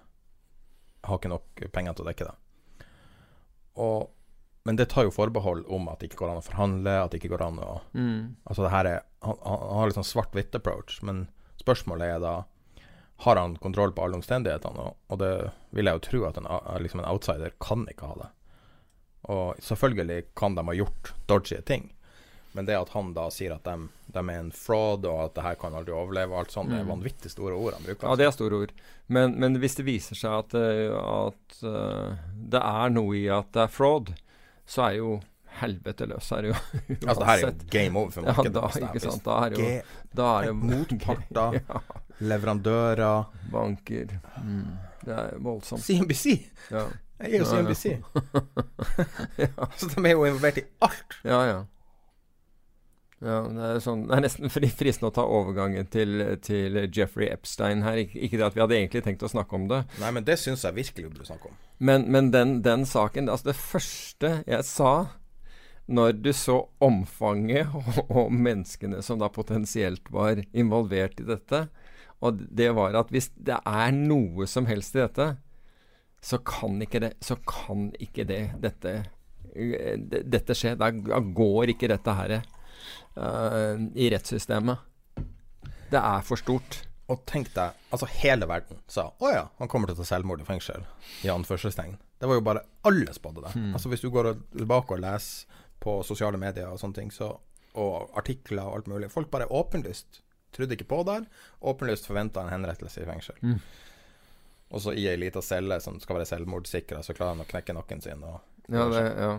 har ikke nok penger til å dekke det. Og men det tar jo forbehold om at det ikke går an å forhandle, at det ikke går an å mm. Altså det her er Han, han har litt sånn svart-hvitt approach, men spørsmålet er da Har han kontroll på alle omstendighetene? Og, og det vil jeg jo tro at en, liksom en outsider kan ikke ha det. Og selvfølgelig kan de ha gjort dodgy ting, men det at han da sier at de, de er en fraud, og at det her kan aldri overleve, og alt sånt, mm. det er mm. vanvittig store ord han bruker. Ja, det er store ord. Men, men hvis det viser seg at, eh, at uh, det er noe i at det er fraud, så er jo helvete løs her, jo. <laughs> altså, det her er jo game over for markedet. Ja, da, ikke sant. Da er, jo, da er det motparter <laughs> ja. Leverandører. Banker. Mm. Det er voldsomt. CNBC! Ja. Jeg er jo Ja, ja. <laughs> Så de er jo involvert i alt. Ja, ja. Ja, det er, sånn, det er nesten fri- fristende å ta overgangen til, til Jeffrey Epstein her. Ikke, ikke det at vi hadde egentlig tenkt å snakke om det. Nei, men det syns jeg virkelig vi burde snakke om. Men, men den, den saken Altså, det første jeg sa når du så omfanget <laughs> og, og menneskene som da potensielt var involvert i dette, og det var at hvis det er noe som helst i dette, så kan ikke det Så kan ikke det dette, eh, det- dette skje. Da går ikke dette her uh, i rettssystemet. Det er for stort. Og tenk deg, altså hele verden sa å ja, han kommer til å ta selvmord i fengsel, i anførselstegn. Det var jo bare alle spådde det. Hmm. Altså Hvis du går tilbake og leser på sosiale medier og sånne ting, så, og artikler og alt mulig Folk bare åpenlyst trodde ikke på det her. Åpenlyst forventa en henrettelse i fengsel. Mm. Og så i ei lita celle som skal være selvmordssikra, så klarer han å knekke nakken sin. Og, Ja, det, ja.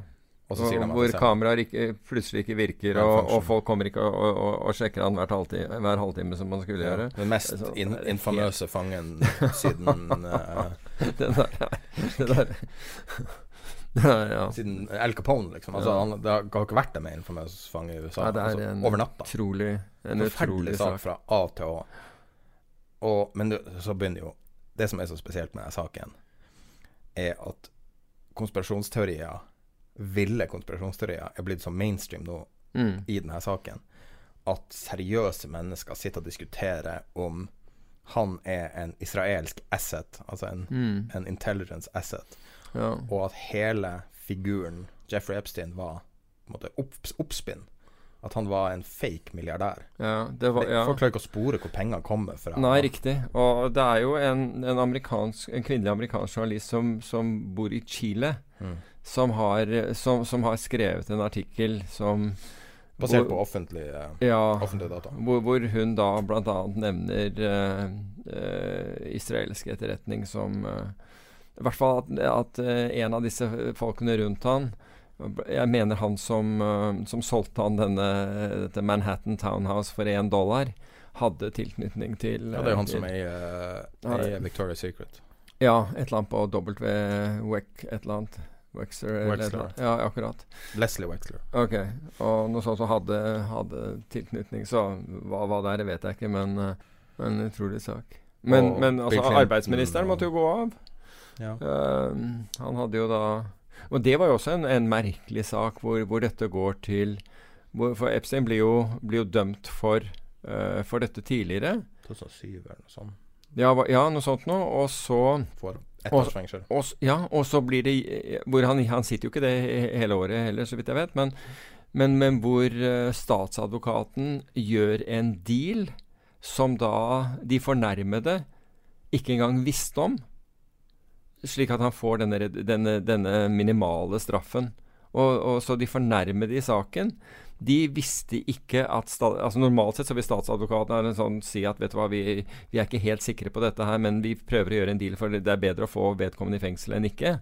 Og så sier hvor er kameraer ikke, plutselig ikke virker, Ja, og, og folk kommer ikke og, og, og, sjekker han halvtime, hver halvtime som man skulle ja, gjøre. Den mest sånn- in infamøse fangen siden uh, <laughs> det der, det der det der, ja. Siden Al Capone, liksom. Altså, Ja. han, det har ikke vært en mer infamøs fange i USA det er altså, en over natta. Utrolig, en utrolig sak sak. fra A til Å. Og, men du, så begynner jo Det som er så spesielt med denne saken, er at konspirasjonsteorier, ville konspirasjonsteorier, er blitt så mainstream nå Mm. i denne saken at seriøse mennesker sitter og diskuterer om han er en israelsk asset, altså en, Mm. en intelligence asset, Ja. og at hele figuren Jeffrey Epstein var på en måte opp, oppspinn. At han var en fake milliardær. Ja, det var, ja. Folk klarer ikke å spore hvor pengene kommer fra. Nei, riktig. Og det er jo en, en, amerikansk, en kvinnelig amerikansk journalist som, som bor i Chile, Mm. som, har, som, som har skrevet en artikkel som Basert hvor- på offentlige, ja, offentlige data. Hvor, hvor hun da bl.a. nevner uh, uh, israelsk etterretning som uh, I hvert fall at, at eh, en av disse folkene rundt han Jeg mener han som, eh, som solgte han denne, dette Manhattan Townhouse for én dollar, hadde tilknytning til Ja, det er jo han til- som eier eier Victoria's Secret. Ja, et eller annet på W. Weck, et eller annet. Wexler Wexler. Ja, akkurat. Leslie Wexler. Ok, og noe sånt som hadde, hadde tilknytning, så hva, hva det er, det vet jeg ikke, men, eh, men utrolig sak. Men, men altså, arbeidsministeren måtte jo gå av. Ja. Uh, han hadde jo da Og det var jo også en, en merkelig sak hvor, hvor dette går til hvor, For Epstein blir jo, blir jo dømt for, uh, for dette tidligere. 2007 eller noe sånt. Ja, ja, noe sånt noe. Og så For ett års fengsel. og, ja, og så blir det hvor han, han sitter jo ikke det hele året heller, så vidt jeg vet. Men, men, men hvor uh, statsadvokaten gjør en deal som da de fornærmede ikke engang visste om. Slik at han får denne, denne, denne minimale straffen. Og, og så de fornærmede i saken de visste ikke at altså Normalt sett så vil statsadvokaten en sånn, si at vet du hva, vi, vi er ikke helt sikre på dette her, men vi prøver å gjøre en deal, for det er bedre å få vedkommende i fengsel enn ikke.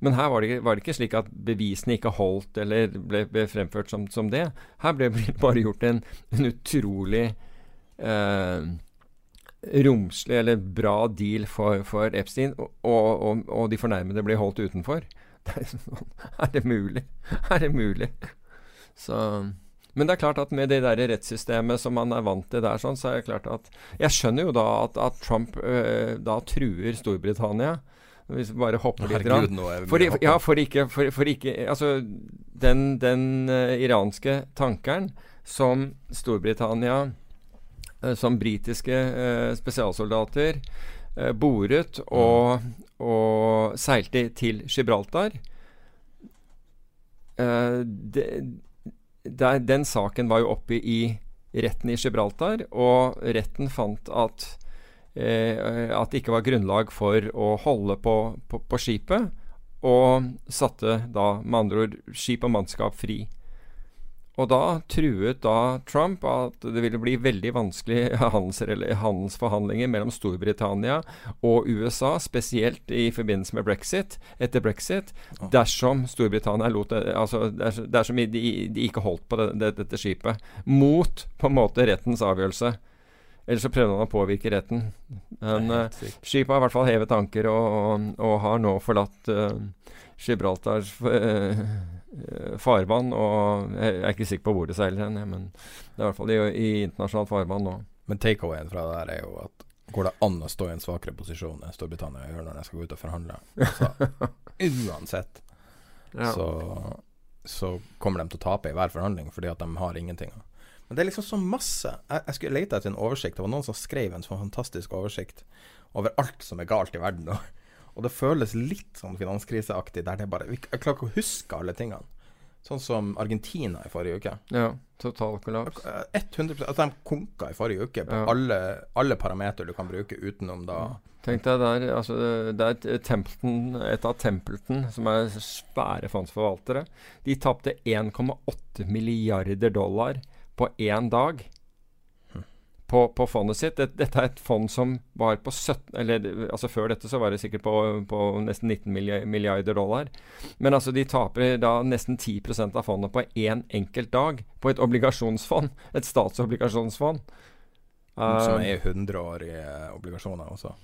Men her var det, var det ikke slik at bevisene ikke holdt eller ble, ble fremført som, som det. Her ble det bare gjort en, en utrolig eh, romslig eller bra deal for, for Epstein, og, og, og de fornærmede blir holdt utenfor. <laughs> Det er, sånn, er det mulig? Er det mulig? Så, men det er klart at med det der rettssystemet som man er vant til der, sånn, så er det klart at Jeg skjønner jo da at, at Trump øh, da truer Storbritannia. Hvis vi bare hopper litt. Herregud, er For, ja, for ikke, for, for ikke Altså, den, den uh, iranske tankeren som Storbritannia Som britiske eh, spesialsoldater eh, boret og, og seilte til Gibraltar Eh, det, der, Den saken var jo oppe i retten i Gibraltar, og retten fant at eh, at det ikke var grunnlag for å holde på, på, på skipet, og satte da med andre ord skip og mannskap fri. Og da truet da Trump at det ville bli veldig vanskelig handelsforhandlinger mellom Storbritannia og USA, spesielt i forbindelse med brexit, etter brexit, dersom Storbritannia lot Altså dersom de, de ikke holdt på det, det, dette skipet. Mot på en måte rettens avgjørelse. Eller så prøvde han å påvirke retten. Men uh, skipet har i hvert fall hevet anker og, og, og har nå forlatt uh, Gibraltars uh, farvann. Og jeg er ikke sikker på hvor det seiler hen, men det er i hvert fall i, i internasjonalt farvann nå. Men takeawayen fra det der er jo at går det an å stå i en svakere posisjon enn Storbritannia gjør når de skal gå ut og forhandle? Altså, <laughs> uansett Ja. så, så kommer de til å tape i hver forhandling fordi at de har ingenting. Men det er liksom så masse. Jeg, jeg skulle lete etter en oversikt. Det var noen som skrev en sånn fantastisk oversikt over alt som er galt i verden. Og, og det føles litt sånn finanskriseaktig, der det bare Jeg klarer ikke å huske alle tingene. Sånn som Argentina i forrige uke. ja. Total kollaps. Eh, 100 Altså, de konka i forrige uke på Ja. alle, alle parametere du kan bruke utenom da Tenk deg der, altså det er et, Templeton, et av Templeton, som er svære fondsforvaltere. De tapte 1,8 milliarder dollar på én dag på, på fondet sitt. Dette, er et fond som var på 17 Eller altså før dette så var det sikkert på, på nesten 19 milliarder dollar. Men altså de taper da nesten 10% av fondet på én enkelt dag. På et obligasjonsfond. Et statsobligasjonsfond. som Uh, er 100-årige obligasjoner også.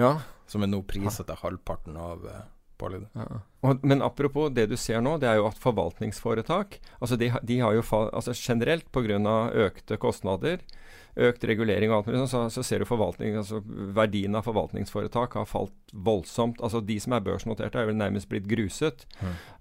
ja. Som er nå priset til halvparten av pålyddet. Ja. Og, men apropos det du ser nå, det er jo at forvaltningsforetak altså de, de har jo fa altså Generelt pga. økte kostnader, økt regulering og alt mulig så, så ser du forvaltning, altså verdien av forvaltningsforetak har falt voldsomt. altså De som er børsnoterte, er vel nærmest blitt gruset.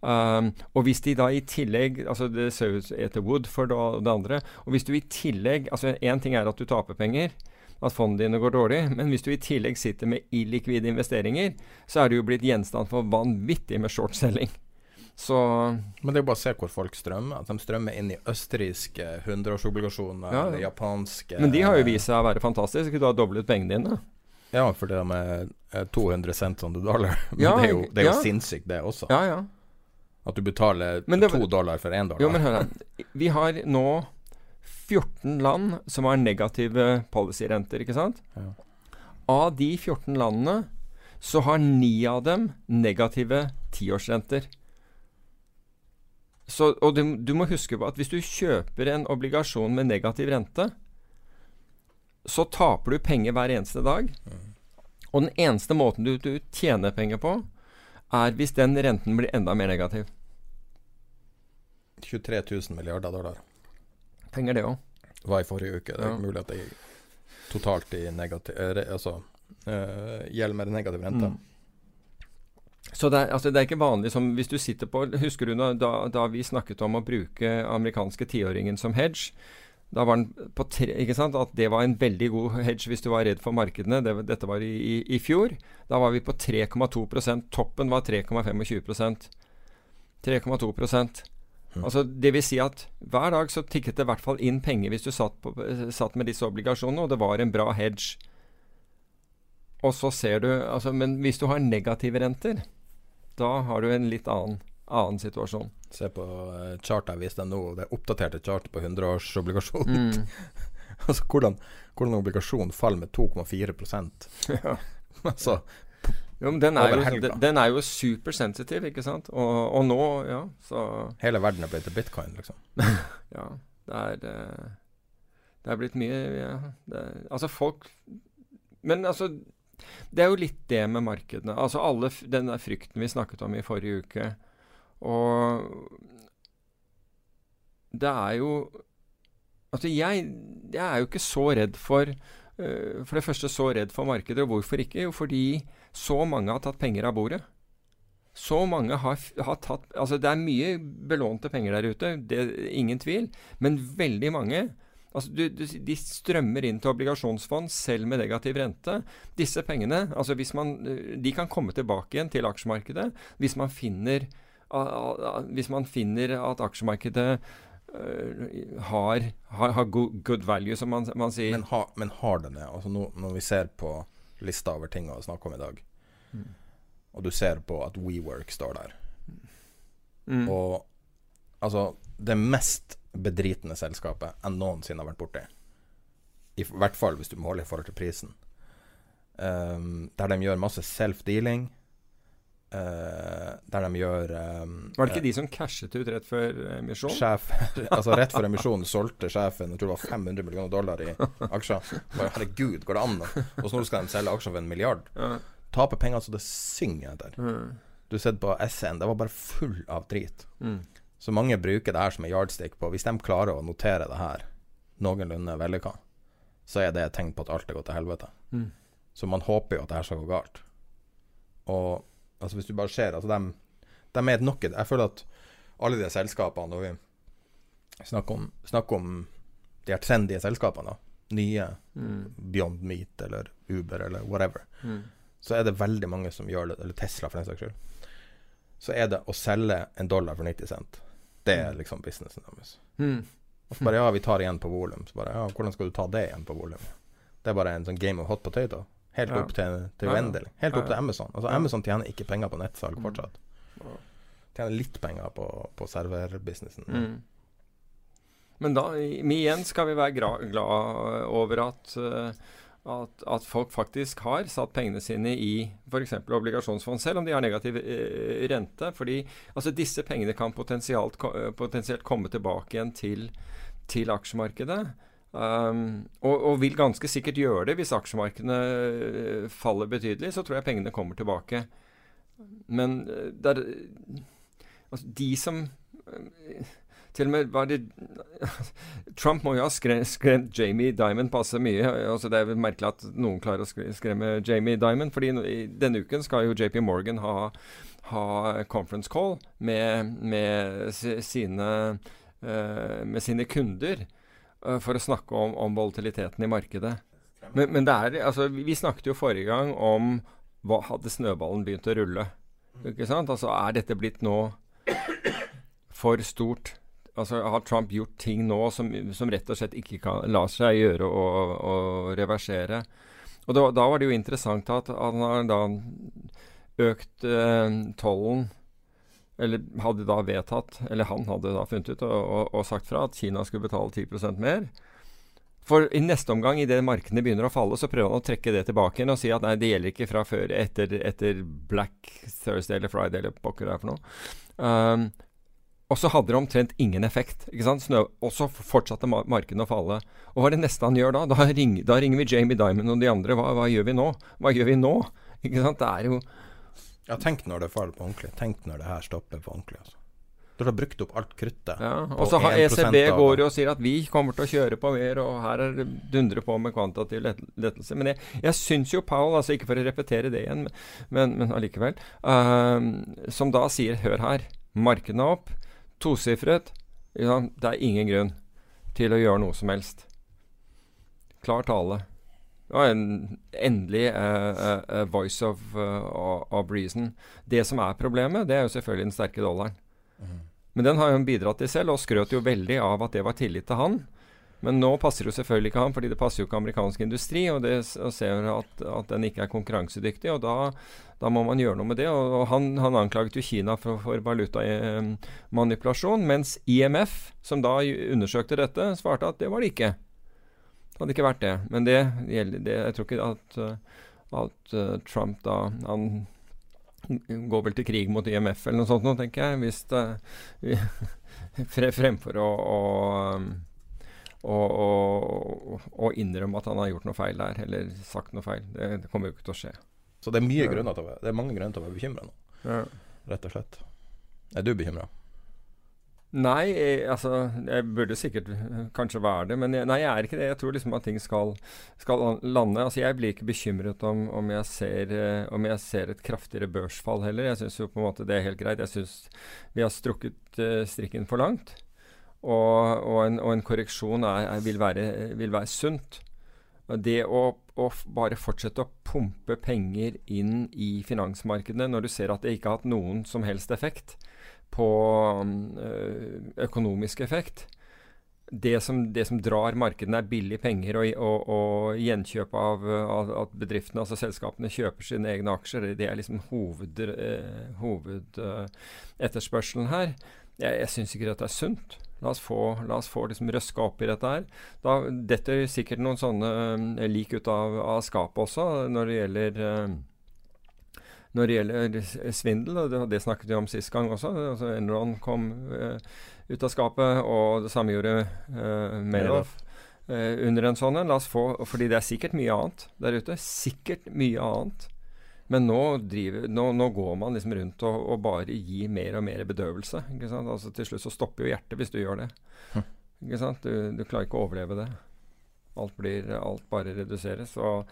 Um, og hvis de da i tillegg altså Det ser ut etter Woodford og det andre. Og hvis du i tillegg altså Én ting er at du taper penger, at fondene dine går dårlig, men hvis du i tillegg sitter med illikvide investeringer, så er du jo blitt gjenstand for vanvittig med shortselling. Så Men det er jo bare å se hvor folk strømmer. At de strømmer inn i østerrikske 100-årsobligasjoner, Ja, ja. japanske Men de har jo vist seg å være fantastiske. Du har doblet pengene dine. Ja, for det med eh, 200 cent on the dollar. <laughs> Men Ja, det er jo, det er jo sinnssykt, det også. Ja, ja. At du betaler det- to dollar for én dollar. Jo, men hør her. Vi har nå 14 land som har negative policyrenter, ikke sant? Ja. Av de 14 landene så har ni av dem negative tiårsrenter. Så, og du, du må huske på at hvis du kjøper en obligasjon med negativ rente, så taper du penger hver eneste dag. Og den eneste måten du, du tjener penger på, er hvis den renten blir enda mer negativ. 23 000 milliarder dollar Penger, det òg. var i forrige uke. Det er Ja. mulig at er totalt i negativ eh, Altså uh, gjelder med negativ rente. Mm. Så det er, altså det er ikke vanlig som hvis du sitter på Husker du da, da vi snakket om å bruke amerikanske tiåringen som hedge? Da var den på tre, ikke sant? At det var en veldig god hedge hvis du var redd for markedene. Det, dette var i, i, i fjor. Da var vi på 3,2% Toppen var 3,25% 3,2 Altså Det vil si at hver dag så tikket det i hvert fall inn penger hvis du satt, på, satt med disse obligasjonene, og det var en bra hedge. Og så ser du altså, Men hvis du har negative renter, da har du en litt annen, annen situasjon. Se på uh, viste deg nå, det oppdaterte chartet på 100-årsobligasjon. <laughs> altså hvordan, hvordan obligasjon faller med 2,4 <laughs> Ja. <laughs> Altså Jo, men den er jo, den, den er jo supersensitiv, ikke sant? Og, og nå, ja, så Hele verden er blitt til bitcoin, liksom. <laughs> Ja. Det er eh, Det er blitt mye ja, det, Altså, folk Men altså Det er jo litt det med markedene. Altså alle den der frykten vi snakket om i forrige uke. Og det er jo Altså, jeg, jeg er jo ikke så redd for For det første så redd for markedet. Og hvorfor ikke? Jo, fordi så mange har tatt penger av bordet. Så mange har, har tatt Altså, det er mye belånte penger der ute, det er ingen tvil. Men veldig mange Altså, du, du, de strømmer inn til obligasjonsfond selv med negativ rente. Disse pengene altså hvis man, eh, de kan komme tilbake igjen til aksjemarkedet hvis man finner, hvis man finner at aksjemarkedet har, har, har good, good value, som man, man sier. Men, ha, men har det det? Altså nå, når vi ser på lista over ting å snakke om i dag, Mm. og du ser på at WeWork står der, Mm. og altså det mest bedritne selskapet jeg noensinne har vært borti, i hvert fall hvis du måler i forhold til prisen, um, der de gjør masse self-dealing, eh, der de gjør um, Var det ikke de som cashet ut rett før emisjonen? Sjef, <laughs> <laughs> altså Rett før emisjonen solgte sjefen jeg tror det var 500 millioner dollar i aksjer. Bare, Herregud, går det an? Og så nå skal de selge aksjer for en milliard. Ja. Taper penger så det synger etter. Mm. Du har sett på SN, det var bare full av drit. Mm. Så mange bruker det her som en yardstick på Hvis de klarer å notere det her noenlunde vellykka, så er det et tegn på at alt er gått til helvete. Mm. Så man håper jo at det her skal gå galt. Og altså hvis du bare ser altså de, de er et nok Jeg føler at alle de selskapene Når vi snakker om, snakker om de her trendy selskapene, nye Mm. Beyond Meat eller Uber eller whatever, Mm. så er det veldig mange som gjør det, eller Tesla for den saks skyld. Så er det å selge en dollar for 90 cent. Det er liksom businessen deres. Mm. Og så bare ja, vi tar igjen på volum. Så bare ja, hvordan skal du ta det igjen på volum? Det er bare en sånn game of hot potato. Helt opp til, til Ja, ja. uendelig. Helt opp til. Amazon. Altså. Amazon tjener ikke penger på nettsalg Mm. fortsatt. Tjener litt penger på, på serverbusinessen. Mm. Men da igjen skal vi være glad over at, eh, at, at folk faktisk har satt pengene sine i f.eks. obligasjonsfond, selv om de har negativ eh, rente. fordi altså, disse pengene kan potensielt, eh, potensielt komme tilbake igjen til, til aksjemarkedet. Um, og, og vil ganske sikkert gjøre det hvis aksjemarkedene eh, faller betydelig. Så tror jeg pengene kommer tilbake. Men der, er altså, de som eh, til og med var det <laughs> Trump må jo ha skre- skremt Jamie Dimon passe mye. Altså Det er vel merkelig at noen klarer å skremme Jamie Dimon. fordi denne uken skal jo JP Morgan ha, ha conference call med, med sine, eh, med sine kunder eh, for å snakke om, om volatiliteten i markedet. Men, men er, altså, vi snakket jo forrige gang om hva hadde snøballen begynt å rulle. Ikke sant? Altså, er dette blitt nå for stort? Altså, Har Trump gjort ting nå som, som rett og slett ikke kan la seg gjøre å reversere? Og da, da var det jo interessant at han har da økt eh, tollen Eller hadde da vedtatt, eller han hadde da funnet ut og, og, og sagt fra at Kina skulle betale 10% mer. For i neste omgang, idet markedene begynner å falle, så prøver han å trekke det tilbake igjen og si at nei, det gjelder ikke fra før etter, etter Black Thursday eller Friday eller pokker det er for noe. Um, og så hadde det omtrent ingen effekt. ikke sant? Snø, og så fortsatte ma markedene å falle. Og hva er det neste han gjør da? Da, ring, da ringer vi Jamie Dimon og de andre. Hva, hva gjør vi nå? Hva gjør vi nå? Ikke sant? Det er jo Ja, tenk når det faller på ordentlig. Tenk når det her stopper på ordentlig. altså. Du har brukt opp alt kruttet. ja. Og så har ECB av- går jo og sier at vi kommer til å kjøre på mer, og her er dundre på med kvantitativ lett lettelse. Men jeg, jeg syns jo Powell, altså ikke for å repetere det igjen, men, men allikevel, uh, som da sier hør her, markedene opp, tosifret, ja, det er ingen grunn til å gjøre noe som helst. Klar tale. En endelig uh, eh, voice of, of reason. Det som er problemet, det er jo selvfølgelig den sterke dollaren. Mm. Men den har jo bidratt til selv, og skrøt jo veldig av at det var tillit til han. Men nå passer det jo selvfølgelig ikke han, fordi det passer jo ikke amerikansk industri, og det og ser at, at den ikke er konkurransedyktig. og Da, da må man gjøre noe med det. og, og Han, han anklaget jo Kina for, for valutamanipulasjon, mens IMF, som da undersøkte dette, svarte at det var det ikke. Det hadde ikke vært det. Men det gjelder det, Jeg tror ikke at, uh, at uh, Trump da Han går vel til krig mot IMF eller noe sånt nå, tenker jeg. Hvis det, <laughs> fre- fremfor å, å, å, innrømme at han har gjort noe feil der, eller sagt noe feil. Det, det kommer jo ikke til å skje. Så det er mye Ja. grunner til å være, det er mange grunner til å være bekymra nå, rett og slett. Er du bekymra? Nei, jeg, altså Jeg burde sikkert eh, kanskje være det, men jeg, nei, jeg er ikke det. Jeg tror liksom at ting skal, skal lande. Altså Jeg blir ikke bekymret om, om, jeg ser, eh, om jeg ser et kraftigere børsfall heller. Jeg syns jo på en måte det er helt greit. Jeg syns vi har strukket eh, strikken for langt. Og, og, en, og en korreksjon er, er, vil, være, vil være sunt. Det å, å bare fortsette å pumpe penger inn i finansmarkedene når du ser at det ikke har hatt noen som helst effekt på øh, økonomisk effekt det som, det som drar markedene, er billige penger og, og, og gjenkjøp av, at bedriftene, altså selskapene, kjøper sine egne aksjer. Det er liksom hovedetterspørselen her. Jeg, jeg syns ikke dette er sunt. La oss få, la oss få liksom røska opp i dette her. Da detter sikkert noen sånne eh, lik ut av, av skapet også når det gjelder eh, når det gjelder svindel, og det, snakket vi om sist gang også. altså Enron kom uh, ut av skapet, og det samme gjorde uh, Madoff uh, under en sånn en. Fordi det er sikkert mye annet der ute. Sikkert mye annet. Men nå, driver, nå, nå går man liksom rundt og, og, bare gir mer og mer bedøvelse. ikke sant? Altså Til slutt så stopper jo hjertet hvis du gjør det. Hm. Ikke sant? Du, du, klarer ikke å overleve det. Alt, blir, alt bare reduseres. og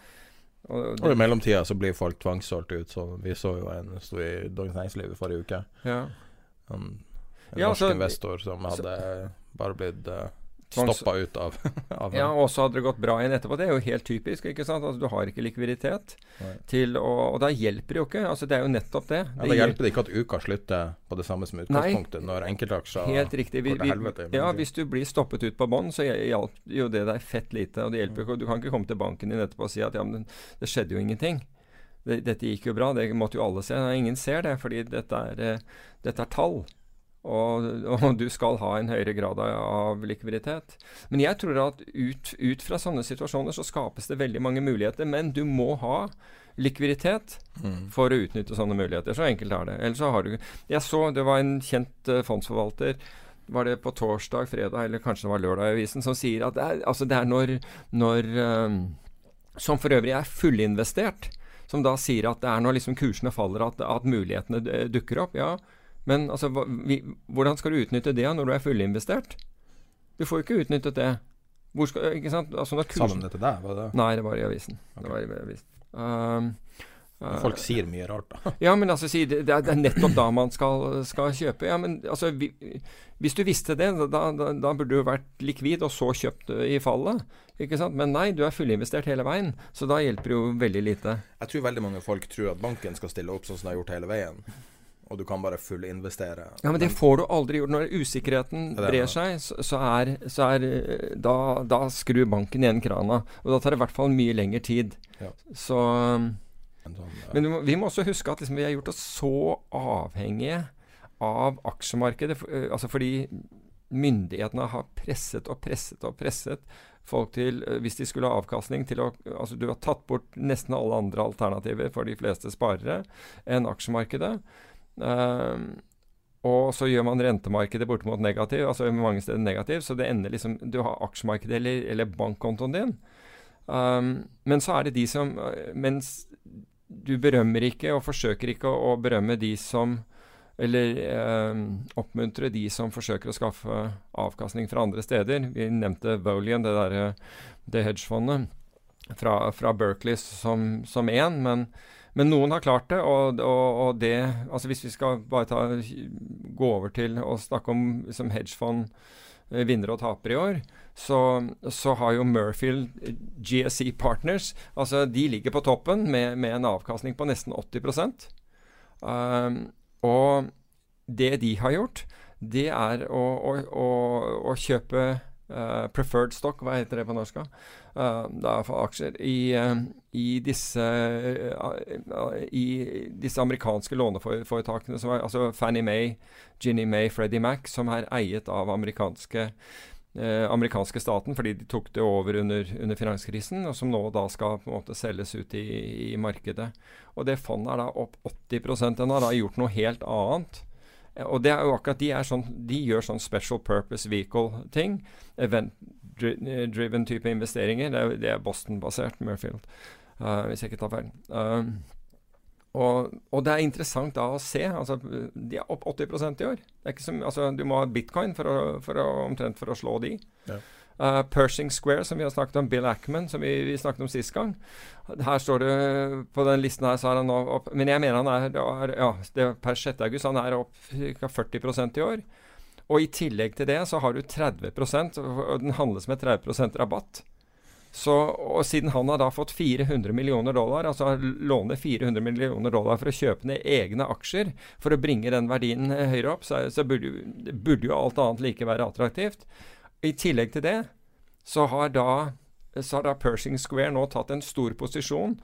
og, og, i mellomtida så blir folk tvangssolgt ut. Så vi så jo en sto i Dagens Næringsliv i forrige uke. Ja. En, en ja, norsk så, investor som hadde så, bare blitt uh, stoppa ut av, <laughs> av Ja, og så hadde det gått bra igjen etterpå. Det er jo helt typisk. ikke sant? Altså, du har ikke likviditet Nei. til å Og da hjelper det jo ikke. Altså, det er jo nettopp det. Ja, det hjelper det ikke at uka slutter på det samme som utgangspunktet, når enkeltaksjer helt riktig. Vi, vi, helvete, ja, hvis du blir stoppet ut på bånn, så hjalp jo det deg fett lite. Og det hjelper ikke. Du kan ikke komme til banken din etterpå og si at ja, men det skjedde jo ingenting. Dette gikk jo bra. Det måtte jo alle se. Nei, ingen ser det, fordi dette er, eh, dette er tall. Og, og, du skal ha en høyere grad av likviditet. Men jeg tror at ut, ut, fra sånne situasjoner så skapes det veldig mange muligheter. Men du må ha likviditet mm. for å utnytte sånne muligheter. Så enkelt er det. Ellers så har du Jeg så det var en kjent uh, fondsforvalter var det på torsdag, fredag eller kanskje det var lørdag i avisen, som sier at det er, altså det er når, når um, Som for øvrig er fullinvestert. Som da sier at det er når liksom kursene faller at, at mulighetene dukker opp. Ja, men altså, hva, vi, hvordan skal du utnytte det når du er fullinvestert? Du får jo ikke utnyttet det. Hvor skal, ikke sant? Altså, Sa de det til deg? Var det? Nei, det var i avisen. Okay. Det var i avisen. Um, uh, Folk sier mye rart, da. ja, men altså, det, det, er nettopp da man skal, skal kjøpe. Ja, men altså, vi, Hvis du visste det, da, da, da, burde du vært likvid og så kjøpt i fallet. Men nei, du er fullinvestert hele veien, så da hjelper det jo veldig lite. Jeg tror veldig mange folk tror at banken skal stille opp sånn som de har gjort hele veien og du kan bare fullinvestere. Ja, men det får du aldri gjort. Når usikkerheten brer seg, så, er, så er da, da, skrur banken igjen krana. Og da tar det i hvert fall mye lengre tid. Ja. Så sånn, ja. Men vi må også huske at liksom, vi har gjort oss så avhengige av aksjemarkedet. For, eh, altså fordi myndighetene har presset og presset og presset folk til, eh, hvis de skulle ha avkastning, til å Altså du har tatt bort nesten alle andre alternativer for de fleste sparere enn aksjemarkedet. Uh, og så gjør man rentemarkedet bortimot negativ, altså mange steder negativ, så det ender liksom Du har aksjemarkedet eller, eller bankkontoen din. Um, men så er det de som Mens du berømmer ikke og forsøker ikke å, å berømme de som Eller um, oppmuntre de som forsøker å skaffe avkastning fra andre steder. Vi nevnte Volian, det derre det hedgefondet fra, fra Berkeley som én, men men noen har klart det, og, og, og, det Altså hvis vi skal bare ta, gå over til å snakke om liksom hedgefond eh, vinnere og tapere i år, så, så, har jo Murfield GSC Partners altså De ligger på toppen med, med en avkastning på nesten 80 um, Og det de har gjort, det er å, å, å, å kjøpe uh, preferred stock, hva heter det på norsk? Uh, er for aksjer i, uh, i, disse, i, disse, amerikanske låneforetakene, er, altså Fannie Mae, Ginny Mae, Freddie Mac, som er eiet av amerikanske amerikanske staten fordi de tok det over under, under, finanskrisen, og som nå da skal på en måte selges ut i, i markedet. Og det fondet er da opp 80 Den har da gjort noe helt annet og det er jo akkurat de, sånn, de gjør sånn special purpose vehicle-ting. Event-driven type investeringer. Det er, det er Boston-basert, Murfield, uh, hvis jeg ikke tar feil. Um, og, og, det er interessant da å se. altså De er opp 80% i år. Det er ikke som, altså, du må ha bitcoin for å, for å, omtrent for å slå de. Ja. Uh, Pershing Square, som vi har snakket om, Bill Ackman, som vi, vi, snakket om sist gang. Her står det På den listen her så er han opp Men jeg mener han er, er ja, det er per 6. august. Han er opp ca. 40% i år. Og i tillegg til det så har du 30 og den handles med 30% rabatt. Så, og siden han har da fått 400 millioner dollar, altså låne 400 millioner dollar for å kjøpe ned egne aksjer for å bringe den verdien høyere opp, så, så burde, burde jo alt annet like være attraktivt. I tillegg til det så har da, så har da Pershing Square nå tatt en stor posisjon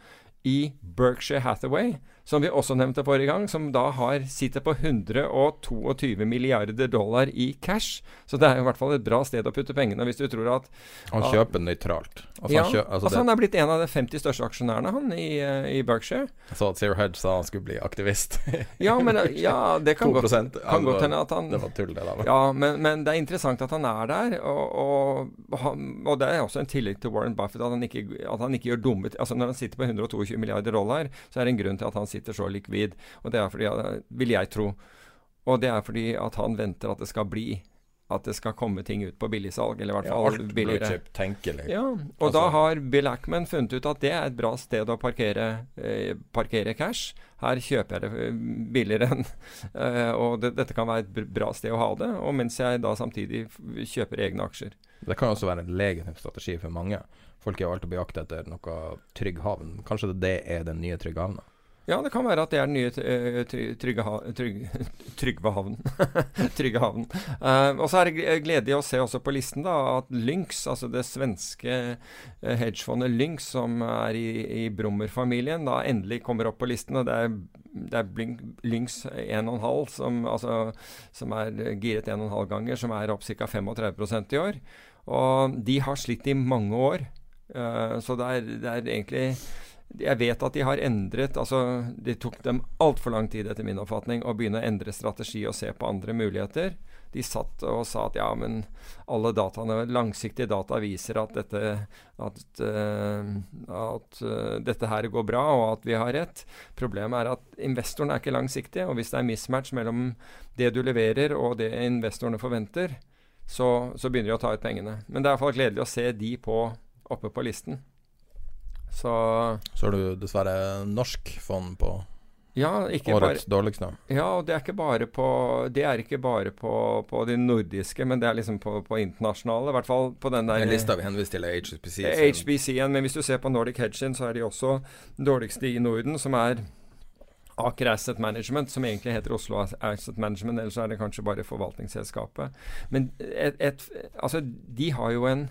i Berkshire Hathaway, som vi også nevnte forrige gang, som da har, sitter på 122 milliarder dollar i cash. Så det er i hvert fall et bra sted å putte pengene hvis du tror at Han kjøper nøytralt. Altså, ja, han, kjøper, altså altså han er blitt en av de 50 største aksjonærene, han, i, eh, i Berkshire. Jeg så at Zero Hedge sa han skulle bli aktivist. ja, men <laughs> ja, det kan godt hende at han Det var tull, det da. Ja, men, men, det er interessant at han er der. Og, og, og, det er også en tillegg til Warren Buffett at han ikke, at han ikke gjør dumme Altså Når han sitter på 122 milliarder dollar, så er det en grunn til at han sitter så likvid. Og det er fordi, vil jeg tro. Og det er fordi at han venter at det skal bli at det skal komme ting ut på billigsalg, eller i hvert fall ja, billigere. Tenkelig. Ja, og altså. da har Bill Ackman funnet ut at det er et bra sted å parkere, eh, parkere cash. Her kjøper jeg det eh, billigere enn <laughs> eh, Og det, dette kan være et bra sted å ha det, og mens jeg da samtidig kjøper egne aksjer. Det kan også være en legitim strategi for mange. Folk er jo alltid på jakt etter noe trygg havn. Kanskje det er den nye trygge havna? Ja, det kan være at det er den nye uh, trygge, ha, trygg, <laughs> havn. <laughs> trygge havn. Uh, og så er det gledelig å se også på listen da, at Lynx, altså det svenske uh, hedgefondet Lynx, som er i, i Brummer-familien, da endelig kommer opp på listen. og det er det er Lynx 1,5 som, altså, som er giret 1,5 ganger, som er opp ca. 35% i år. Og de har slitt i mange år. Uh, så det er, det er egentlig jeg vet at de har endret altså Det tok dem altfor lang tid, etter min oppfatning, å begynne å endre strategi og se på andre muligheter. De satt og sa at ja, men alle dataene, langsiktige data viser at dette, at, uh, at uh, dette her går bra, og at vi har rett. Problemet er at investoren er ikke langsiktig, og hvis det er mismatch mellom det du leverer og det investorene forventer, så, så begynner de å ta ut pengene. Men det er iallfall gledelig å se de på, oppe på listen. Så Så er du dessverre norsk fond på ja, årets dårligste. Ja, og det er ikke bare på Det er ikke bare på, på de nordiske, men det er liksom på, på internasjonale. I hvert fall på den der Den lista vi henviser til, er HBC. HBC-en, men hvis du ser på Nordic Hedging, så er de også dårligste i Norden, som er Aker Asset Management, som egentlig heter Oslo Asset Management, ellers er det kanskje bare forvaltningsselskapet. Men et, et, altså, de har jo en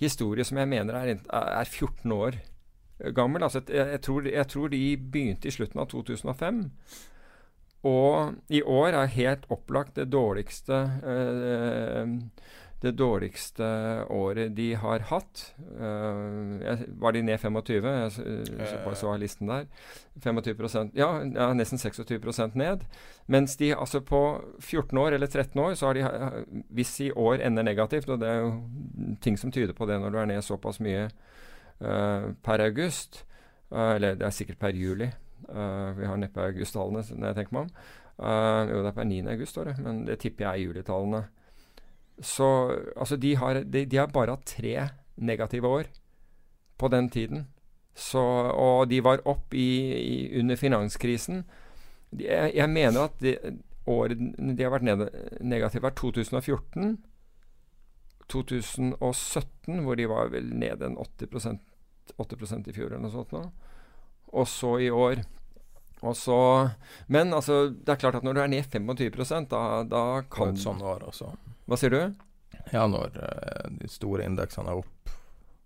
historie som jeg mener er, er 14 år gammel. Altså, jeg, jeg, tror, jeg, tror, de begynte i slutten av 2005. Og i år er helt opplagt det dårligste øh, det dårligste året de har hatt. Uh, jeg, var de ned 25? Jeg så, så listen der. 25 ja, ja, nesten 26% ned. Mens de altså på 14 år eller 13 år, så har de Hvis i år ender negativt, og det er jo ting som tyder på det når du er ned såpass mye per august. Uh, eller det er sikkert per juli. Uh, vi har neppe augusttallene når jeg tenker meg om. jo, det er per 9. august, står det, men det tipper jeg er julitallene. Så altså, de har, de, de har bare hatt tre negative år på den tiden. Så, og de var opp i, i, under finanskrisen. De, jeg, jeg, mener at de, året de har vært ned, negative, er 2014. 2017, hvor de var vel ned en 80 8% i fjor eller noe sånt nå. Og så i år. Så, men altså, det er klart at når du er ned 25 da, da kan Et sånt år også. Hva sier du? Ja, når uh, de store indeksene er opp,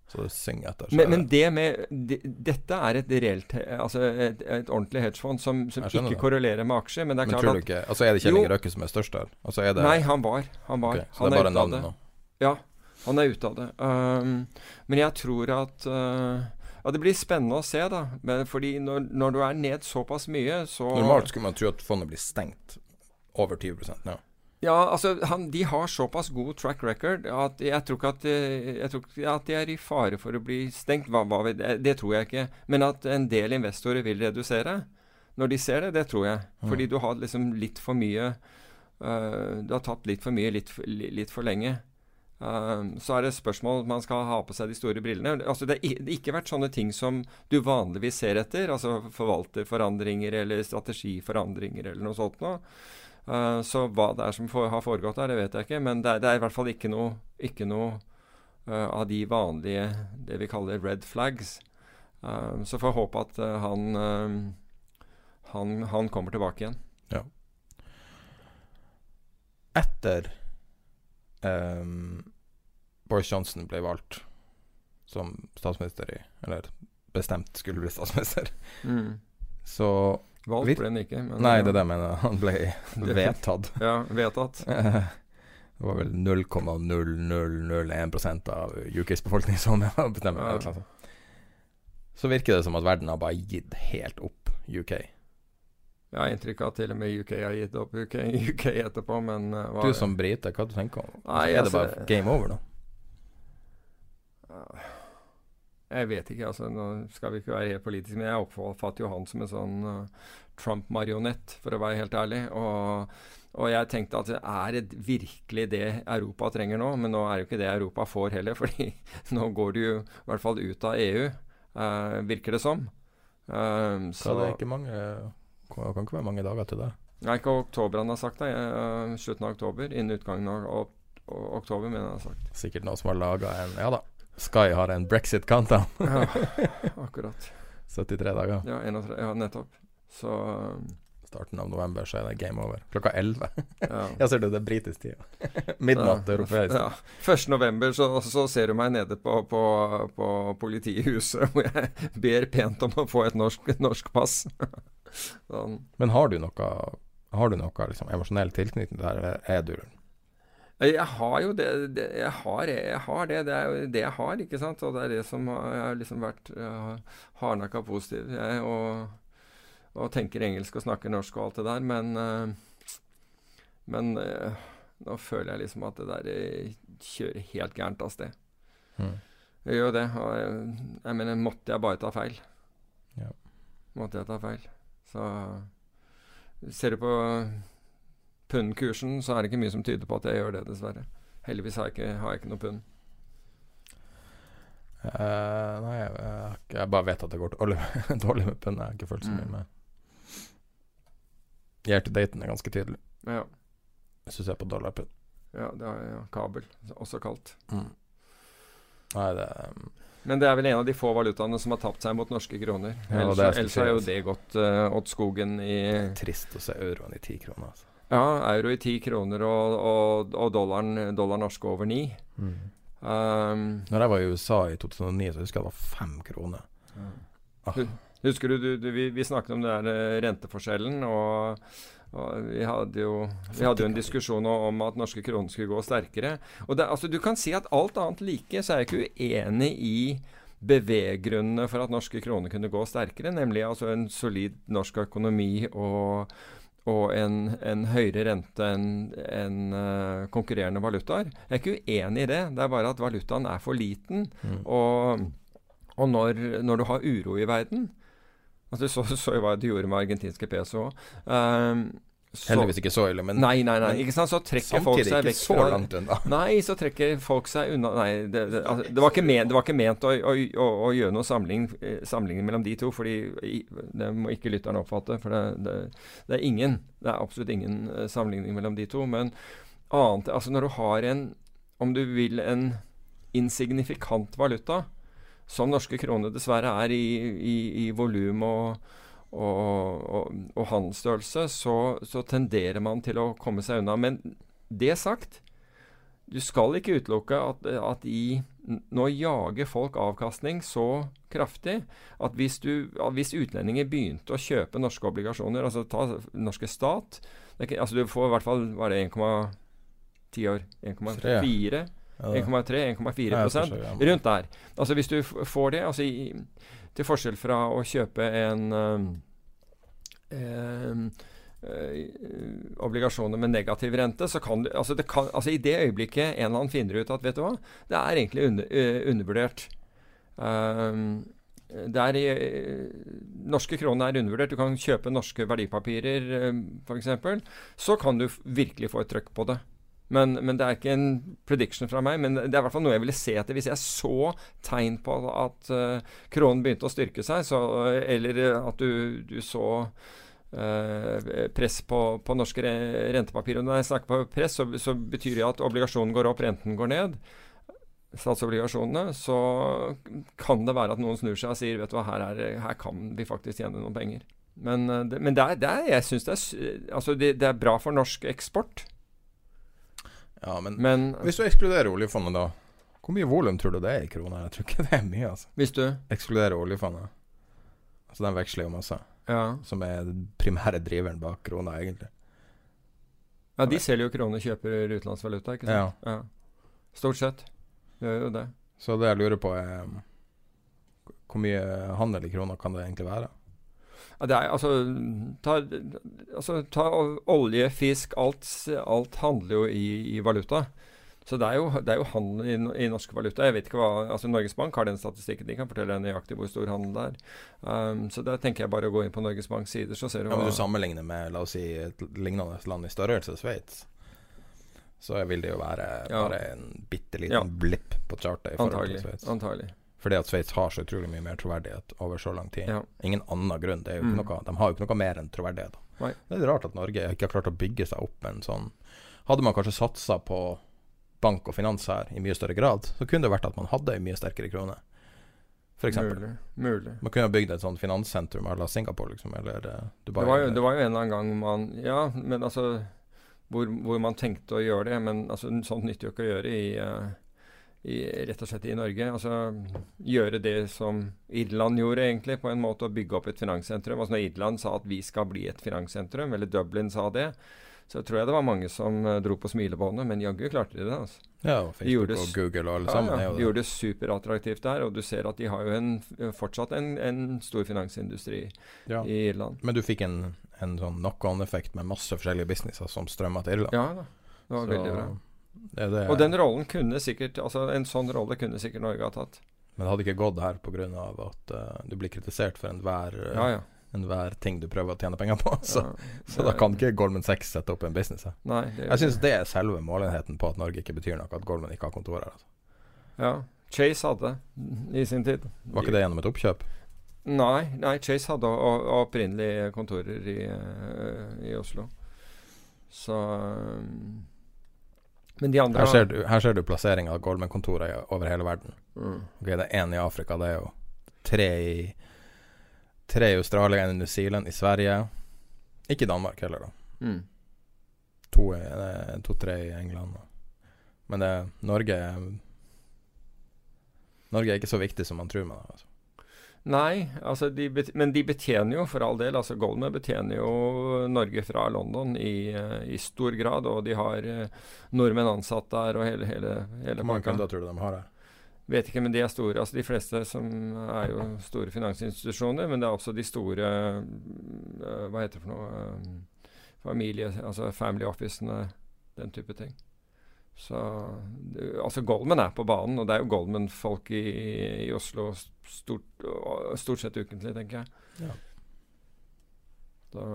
så det synger etter. Men, men, det med de, Dette er et reelt Altså et, et ordentlig hedgefond som, som ikke det. korrelerer med aksjer. Men det er men klart tror du ikke, altså Er det Kjell Inge Røkke som er størst der? Altså er det, nei, han var. Han var. Okay, så han det er bare navnet nå? Ja, han er ute av det. Um, men jeg tror at uh, ja, Det blir spennende å se, da. Men fordi når, når, du er ned såpass mye, så Normalt skulle man tro at fondet blir stengt over 20% ja. Ja, altså han, De har såpass god track record at jeg tror ikke at, jeg tror ikke at de er i fare for å bli stengt. Hva, hva, det, det, tror jeg ikke. Men at en del investorer vil redusere når de ser det, det tror jeg. Fordi du har liksom litt for mye uh, Du har tatt litt for mye litt, litt for lenge. Uh, så er det spørsmål man skal ha på seg de store brillene. Altså det har ikke vært sånne ting som du vanligvis ser etter. Altså forvalterforandringer eller strategiforandringer eller noe sånt noe. Uh, så hva det er som har foregått der, det vet jeg ikke. Men det er, det er i hvert fall ikke noe, ikke noe uh, av de vanlige det vi kaller red flags. så får jeg håpe at han, han, han kommer tilbake igjen. Ja. Etter um, Boris Johnson ble valgt som statsminister i Eller bestemt skulle bli statsminister. Mm. Så Valgt ble han ikke. Men, Nei, det er det jeg mener. Han ble <laughs> vedtatt. <laughs> Ja, vedtatt. <laughs> Det var vel 0,0001% av UKs befolkning som bestemmer. Ja. Så virker det som at verden har bare gitt helt opp UK. Jeg har inntrykk av at til og med UK har gitt opp UK, UK etterpå, men uh, hva- Du som brite, hva du tenker du? Nei, er det altså- bare game over nå? Jeg vet ikke, altså. Nå skal vi ikke være helt politiske, men jeg oppfatter jo han som en sånn uh, Trump-marionett, for å være helt ærlig. Og, og jeg tenkte at er det virkelig det Europa trenger nå? Men nå er jo ikke det Europa får heller, <laughs> fordi nå går du jo i hvert fall ut av EU, uh, virker det som. Um, Så det er ikke mange Det kan ikke være mange dager til det. Nei, ikke oktober han har sagt det. Uh, slutten av oktober. Innen utgangen av oktober, mener han har sagt. Sikkert noen som har laga en Ja da. Sky har en brexit-countdown. Ja, <laughs> akkurat. 73 dager. Ja, 31, ja nettopp. Så um, Starten av november så er det game over. Klokka 11. <laughs> ja. Ja, ser du, det er britisk tid. <laughs> Midnatt Ja. europeisk. Ja. 1. november så, så ser du meg nede på, på, på politihuset hvor jeg ber pent om å få et norsk, norsk pass. sånn. Men har du noe Har du noe liksom, emosjonell tilknytning til det her, er du Jeg har jo det, det jeg, har, jeg har det. Det er jo det jeg har, ikke sant. Og det er det som har, jeg har liksom vært uh, hardnakka positiv. Jeg, og, og tenker engelsk og snakker norsk og alt det der. Men, uh, men uh, nå føler jeg liksom at det der eh, kjører helt gærent av sted. Mm. Jeg gjør det. Og jeg, jeg mener, måtte jeg bare ta feil? Ja. Måtte jeg ta feil? Så ser du på pundkursen, så er det ikke mye som tyder på at jeg gjør det, dessverre. Heldigvis har jeg ikke, har jeg ikke noe pund. Uh, nei, jeg, jeg, jeg bare vet at det går dårlig, <laughs> dårlig med pund. Jeg har ikke følt så mye Mm. med Year to daten er ganske tydelig, Ja, hvis du ser på dollarpund. ja det er ja, kabel, også kalt. Mm. Nei, det um, Men det er vel en av de få valutaene som har tapt seg mot norske kroner. Ja, ellers, har er ellers er jo det gått uh, åt skogen i trist å se euroen i ti kroner. Altså. Ja, euro i ti kroner og, og, og dollaren, dollar norske over ni. Um, Når jeg var i USA i 2009, så husker jeg det var fem kroner. Ah, Husker du, du, du vi, vi snakket om det der eh, renteforskjellen, og, og vi hadde jo vi hadde jo en diskusjon om at norske kroner skulle gå sterkere. Og det, altså, Du kan si at alt annet like, så er jeg ikke uenig i beveggrunnene for at norske kroner kunne gå sterkere, nemlig altså en solid norsk økonomi og, og en, en høyere rente enn en, uh, konkurrerende valutaer. Jeg er ikke uenig i det, det er bare at valutaen er for liten. mm. Og, og når, når du har uro i verden altså, Så så jo hva det gjorde med argentinske peso òg. Heldigvis ikke så ille, men Nei, nei, nei. ikke sant? Så trekker folk seg vekk så fra langt unna. <laughs> Nei, så trekker folk seg unna Nei, det, det, altså, det, var, ikke men, det var ikke ment å, å, å, å gjøre noen samling, eh, sammenligning mellom de to, fordi det må ikke lytterne oppfatte. For det, det, det er ingen Det er absolutt ingen eh, sammenligning mellom de to. Men annet Altså, når du har en Om du vil en insignifikant valuta, som norske kroner dessverre er i, i, i volum og og, og, og handelsstørrelse, så, så tenderer man til å komme seg unna. Men det sagt, du skal ikke utelukke at, at i Nå jager folk avkastning så kraftig at hvis, du, at hvis utlendinger begynte å kjøpe norske obligasjoner, altså ta norske stat ikke, altså Du får i hvert fall var det 1,10 år? 1,4? 1,3? 1,4 Ja, prosent? Rundt der. Altså Hvis du får det altså i, Til forskjell fra å kjøpe en um, um, eh, obligasjoner med negativ rente, så kan du altså, kan, altså I det øyeblikket en eller annen finner ut at vet du hva, det er egentlig under, eh, undervurdert. Um, er, eh, norske kroner er undervurdert. Du kan kjøpe norske verdipapirer f.eks. Så kan du virkelig få et trøkk på det. Men, men det er ikke en prediction fra meg. Men det er i hvert fall noe jeg ville se etter. Hvis jeg så tegn på at uh, kronen begynte å styrke seg, så, eller uh, at du, du så uh, press på, på norske re rentepapirer. Når jeg snakker på press, så, så betyr det at obligasjonen går opp, renten går ned. Statsobligasjonene, så kan det være at noen snur seg og sier vet du hva, her, er, her kan vi faktisk tjene noen penger. Men, det, men det er, det er, jeg syns det altså det er bra for norsk eksport. Ja, men, Men hvis du ekskluderer oljefondet, da Hvor mye volum tror du det er i kroner? Jeg tror ikke det er mye, altså. hvis du Ekskluderer oljefondet. Altså, den veksler jo masse. Ja. som er den primære driveren bak krona, egentlig. ja, de selger jo kroner, kjøper utenlandsvaluta, ikke sant? Ja. Stort sett gjør jo det. Så det jeg lurer på, er hvor mye handel i kroner kan det egentlig være? Ja, det er altså ta, altså ta olje, fisk alt, alt handler jo i, i valuta. Så det er jo, det er jo handel i, i norsk valuta. Jeg vet ikke hva, altså Norges Bank har den statistikken. De kan fortelle nøyaktig hvor stor handel det er. Um, så der tenker jeg bare å gå inn på Norges Banks sider, så ser du Ja, hva Hvis du sammenligner med la oss si, et lignende land i størrelse, Sveits, så vil det jo være Ja. bare en bitte liten Ja. blipp på chartet i forhold Antagelig. til Sveits. Antagelig. Fordi at Sveits har så utrolig mye mer troverdighet over så lang tid. Ja. Ingen annen grunn. Det er jo ikke Mm. noe, de har jo ikke noe mer enn troverdighet. Nei. Det er rart at Norge ikke har klart å bygge seg opp en sånn Hadde man kanskje satsa på bank og finans her i mye større grad, så kunne det vært at man hadde en mye sterkere krone. For. Mulig. Mulig. Man kunne ha bygd et sånt finanssentrum à la Singapore, liksom, eller eh, Dubai. Det var, jo, det var jo en eller annen gang man Ja, men altså hvor, hvor man tenkte å gjøre det. Men altså, sånt nytter jo ikke å gjøre i, eh, i rett og slett i Norge. Altså gjøre det som Irland gjorde, egentlig, på en måte. Å bygge opp et finanssentrum. Altså Når Irland sa at vi skal bli et finanssentrum, eller Dublin sa det, så tror jeg det var mange som eh, dro på smilebåndet. Men jaggu klarte de det. altså. Ja, og De gjorde og Google og alle Ja, sammen ja, de gjorde det superattraktivt der, og du ser at de har jo en, fortsatt en, en stor finansindustri Ja. i Irland. Men du fikk en, en sånn knock-on-effekt med masse forskjellige businesser som strømma til Irland. Ja da, det var Så veldig bra. Det det. Og den rollen kunne sikkert Altså En sånn rolle kunne sikkert Norge ha tatt. Men det hadde ikke gått her pga. at uh, du blir kritisert for enhver uh, Ja, ja. enhver ting du prøver å tjene penger på. <laughs> Så, ja så da kan ikke Goldman Sachs sette opp en business her. Nei. Jeg syns det er selve målenheten på at Norge ikke betyr noe, at Goldman ikke har kontor her. Altså. Ja. Chase hadde i sin tid. Var ikke det gjennom et oppkjøp? Nei, nei Chase hadde opprinnelig kontorer i, eh, i Oslo. Så um, Men de andre Her ser du, her ser du plassering av Goldman-kontorer i- over hele verden. Mm. Ok, Det er én i Afrika, det er jo tre i Tre i Australia, én i New Zealand, i Sverige. Ikke i Danmark heller, da. Mm. To, eh, to-tre i England. Men det, Norge er Norge er ikke så viktig som man tror man er. Altså. Nei, altså de men de betjener jo for all del. altså Goldman betjener jo Norge fra London i, eh, i stor grad. Og de har eh, nordmenn ansatt der og hele, hele, hele Hvor mange kunder tror du de har her? Vet ikke, men de er store. altså De fleste som er jo store finansinstitusjoner. Men det er også de store eh, Hva heter det for noe Familie, altså family officene, den type ting. Så Altså Goldman er på banen, og det er jo Goldman-folk i, i Oslo stort, stort sett ukentlig, tenker jeg. Ja. Så,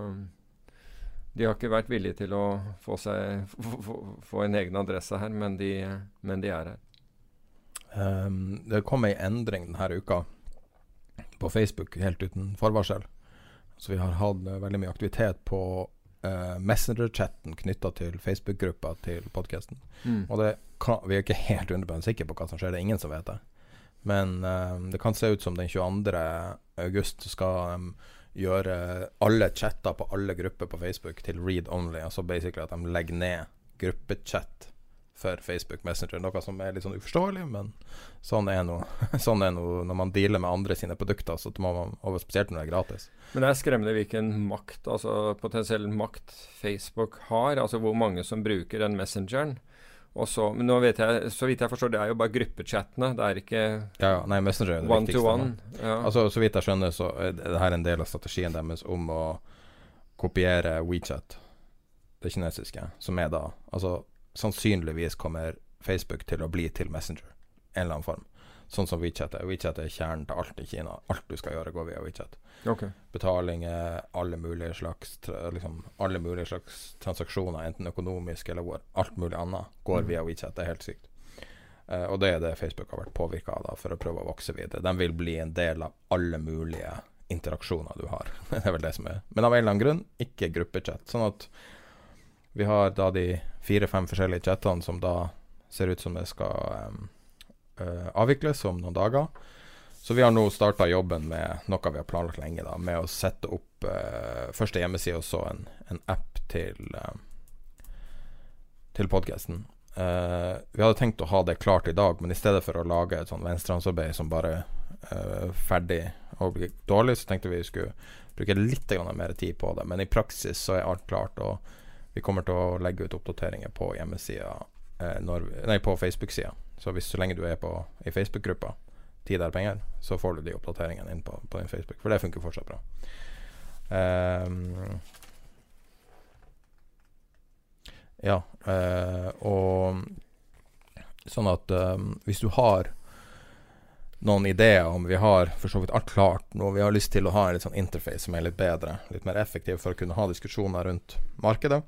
de har ikke vært villige til å få, seg, få, få, få en egen adresse her, men de, men de er her. Um, det kom ei endring denne uka på Facebook helt uten forvarsel. Så vi har hatt eh, veldig mye aktivitet på uh, Messenger-chatten knytta til Facebook-gruppa til podkasten. Mm. Og det kan, vi er ikke helt 100 sikre på hva som skjer, det er ingen som vet det. Men uh, det kan se ut som den 22. august skal de gjøre alle chatter på alle grupper på Facebook til read only. Altså basically at de legger ned gruppechat for Facebook Messenger. Noe som er litt sånn uforståelig, men sånn er nå <laughs> sånn er noe når man dealer med andre sine produkter. Så må man, og spesielt når det er gratis. Men det er skremmende hvilken makt, altså potensiell makt Facebook har. Altså hvor mange som bruker den messengeren. Og så, men nå vet jeg, så vidt jeg forstår, det er jo bare gruppechattene. Det er ikke Ja, ja, nei, Messenger er det one to one. Ja. Altså, så vidt jeg skjønner, så er det her en del av strategien deres om å kopiere WeChat, det kinesiske, som er da Altså, sannsynligvis kommer Facebook til å bli til Messenger, en eller annen form. Sånn som WeChat er. WeChat er kjernen til alt i Kina. Alt du skal gjøre, går via WeChat. Okay. Betalinger, alle mulige slags liksom, Alle mulige slags transaksjoner, enten økonomisk eller alt mulig annet, går via WeChat. Det er helt sykt. Uh, og det er det Facebook har vært påvirka av da, for å prøve å vokse videre. De vil bli en del av alle mulige interaksjoner du har. <laughs> det er vel det som er Men av en eller annen grunn ikke gruppechat. Sånn at vi har da de fire-fem forskjellige chattene som da ser ut som det skal um, uh, avvikles om noen dager. Så vi har nå starta jobben med noe vi har planlagt lenge, da, med å sette opp uh, første hjemmeside og så en, en app til, uh, til podkasten. vi hadde tenkt å ha det klart i dag, men i stedet for å lage et sånn venstrehåndsarbeid som bare uh, ferdig og blir dårlig, så tenkte vi skulle bruke litt mer tid på det. Men i praksis så er alt klart, og vi kommer til å legge ut oppdateringer på hjemmesida eh, Nei, på Facebook-sida. Så hvis så lenge du er på i Facebook-gruppa Tid er penger, så får du de oppdateringene inn på, på din Facebook. For det funker fortsatt bra. Um, ja, uh, og sånn at um, hvis du har noen ideer om Vi har for så vidt alt klart nå. Vi har lyst til å ha en litt sånn interface som er litt bedre, litt mer effektiv for å kunne ha diskusjoner rundt markedet.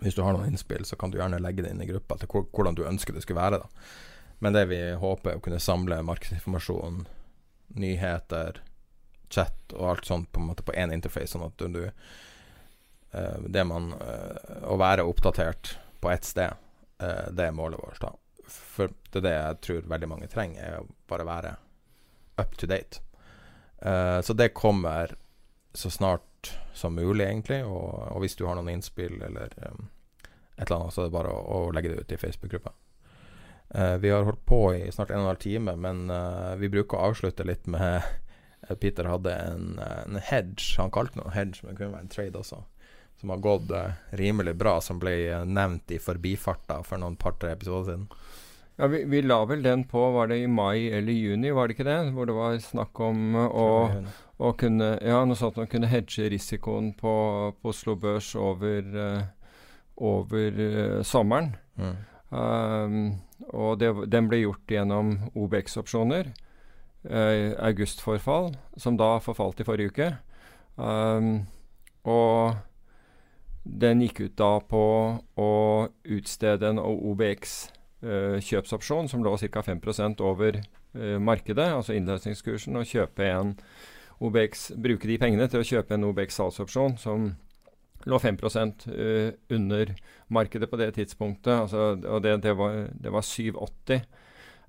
Hvis du har noen innspill, så kan du gjerne legge det inn i gruppa til hvordan du ønsker det skulle være. da. Men det vi håper, er å kunne samle markedsinformasjon, nyheter, chat og alt sånt på en måte på én interface, sånn at du uh, Det man uh, Å være oppdatert på ett sted, uh, det er målet vårt, da for det er det jeg tror veldig mange trenger, er å bare være up to date. Så det kommer så snart som mulig, egentlig. Og, og hvis du har noen innspill eller um, et eller annet, så er det bare å, å legge det ut i Facebook-gruppa. Uh, vi har holdt på i snart en og en halv time, men uh, vi bruker å avslutte litt med Peter hadde en, en hedge, han kalte noe hedge, men det kunne være en trade også som har gått uh, rimelig bra, som ble nevnt i forbifarta for noen par-tre episoder siden. Ja, vi, vi, la vel den på, var det i mai eller juni, var det ikke det? Hvor det var snakk om uh, å, å, kunne Ja, noe sånt å kunne hedge risikoen på, på Oslo Børs over, over sommeren. Mm. Um, og det, den ble gjort gjennom OBX-opsjoner. augustforfall, som da forfalt i forrige uke. Um, og den gikk ut da på å utstede en OBX eh, kjøpsopsjon som lå ca. 5% over eh, markedet, altså innløsningskursen, og kjøpe en OBX, bruke de pengene til å kjøpe en OBX salgsopsjon som lå 5 uh, under markedet på det tidspunktet. Altså, og det, det, var, var 780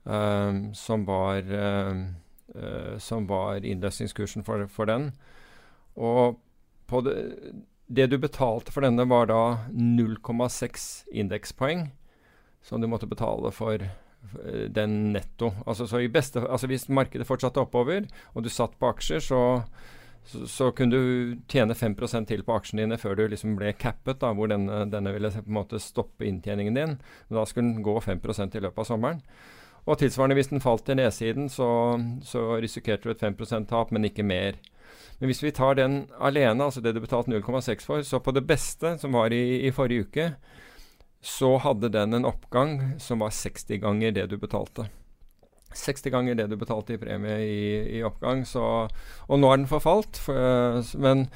um, som var uh, som var innløsningskursen for, for den. Og det det du betalte for denne, var da 0,6 indekspoeng som du måtte betale for eh, den netto. Altså, beste, altså Hvis markedet fortsatte oppover, og du satt på aksjer, så, så, så kunne du tjene 5% til på aksjene dine før du liksom ble cappet, da, hvor denne, denne, ville på en måte stoppe inntjeningen din. Men da skulle den gå 5 i løpet av sommeren. Og tilsvarende, hvis den falt til nedsiden, så, så risikerte du et 5% tap, men ikke mer. Men hvis vi tar den alene, altså det du betalte 0,6 for, så på det beste, som var i, i, forrige uke, så hadde den en oppgang som var 60 ganger det du betalte. 60 ganger det du betalte i premie i, i oppgang. Så, og nå er den forfalt. For, men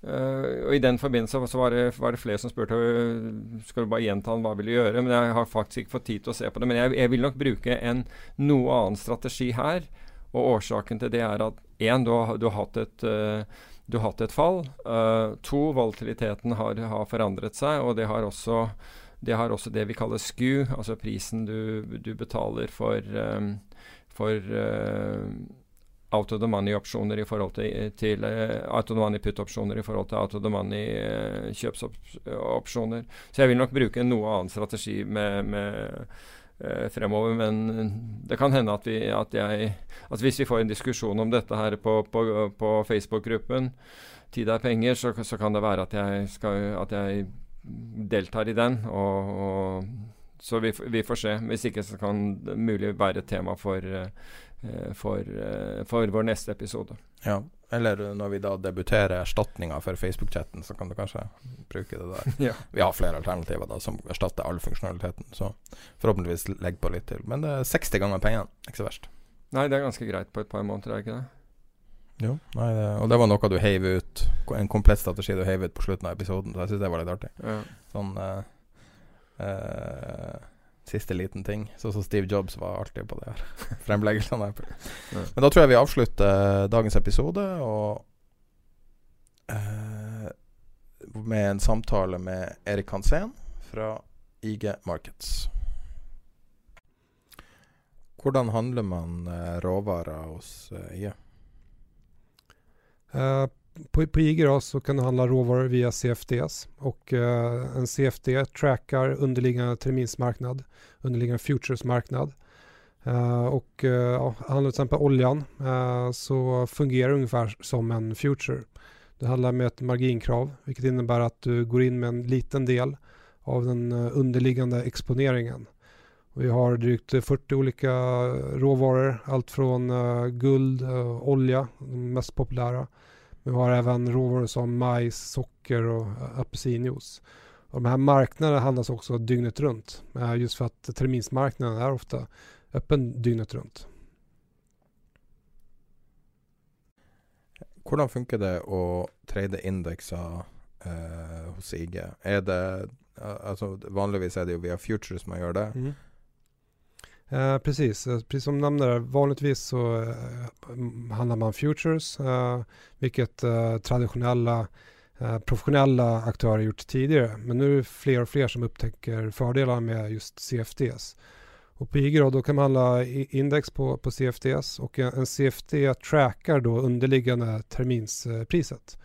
Uh, og I den forbindelse så var det, var det flere som spurte skal du bare gjenta hva vil du gjøre. Men jeg har faktisk ikke fått tid til å se på det. Men jeg, jeg vil nok bruke en noe annen strategi her. Og årsaken til det er at én, du, du, har hatt et uh, du har hatt et fall. Uh, to, volatiliteten har, har, forandret seg, og det har, også, det har også det vi kaller SKU, altså prisen du, du betaler for, um, for uh, out of the money-opsjoner i forhold til, til uh, out of the money put-opsjoner i forhold til out of the money kjøpsopsjoner. Så jeg vil nok bruke en noe annen strategi med, med eh, fremover. Men det kan hende at, vi, at, jeg, at, hvis vi får en diskusjon om dette her på, på, på Facebook-gruppen, tid er penger, så, så, kan det være at jeg, skal, at jeg deltar i den. Og, og, så vi, vi, får se. Hvis ikke så kan det mulig være et tema for, uh, for, uh, for vår neste episode. Ja. Eller når vi da debuterer erstatninga for Facebook-chatten, så kan du kanskje bruke det der. <laughs> ja. Vi har flere alternativer da som erstatter all funksjonaliteten, så forhåpentligvis legg på litt til. Men det er 60 ganger pengene, ikke så verst. Nei, det er ganske greit på et par måneder, er det ikke det? Jo, nei, det, og det var noe du heiv ut, en komplett strategi du heiv ut på slutten av episoden, så jeg syns det var litt artig. Ja. Sånn uh, uh, siste liten ting. Sånn som Steve Jobs var alltid på det her <laughs> fremleggelsene. Ja. Men da tror jeg vi avslutter dagens episode og uh, med en samtale med Erik Hansen fra IG Markets. Hvordan handler man råvarer hos uh, IG? Uh, på, på IG så kan du handla råvaror via CFDs och eh, en CFD trackar underliggande terminsmarknad, underliggande futuresmarknad. Eh, och eh, ja, handlar till exempel oljan eh, så fungerar ungefär som en future. Det handlar med ett marginkrav vilket innebär att du går in med en liten del av den underliggande exponeringen. Vi har drygt 40 olika råvaror, allt från guld, olja, de mest populära. Vi har även råvaror som majs, socker och apelsinjuice. Och de här marknaderna handlas också dygnet runt. Just för att terminsmarknaden är ofta öppen dygnet runt. Hvordan funker det å trade indekser eh, hos IG? Er det altså Vanligvis er det jo via futures man gjør det. Mm. Eh, precis, eh, precis som nämner vanligtvis så eh, handlar man futures, eh, vilket traditionella professionella aktörer gjort tidigare. Men nu är det fler och fler som upptäcker fördelar med just CFDs. Och på IG då, kan man handla index på, på CFDs och en, CFD trackar då underliggande terminspriset.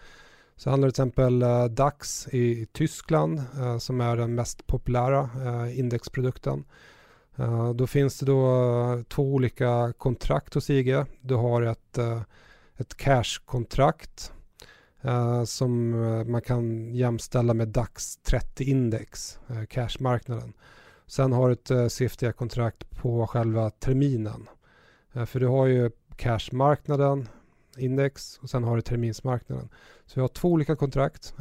Så handlar det till exempel DAX i, Tyskland som är den mest populära indexprodukten. Eh, då finns det då eh, två olika kontrakt hos IG. Du har ett, eh, ett cash-kontrakt som man kan jämställa med DAX 30-index, cashmarknaden. Sen har du ett eh, CFD-kontrakt på själva terminen. För du har ju cashmarknaden, index och sen har du terminsmarknaden. Så vi har två olika kontrakt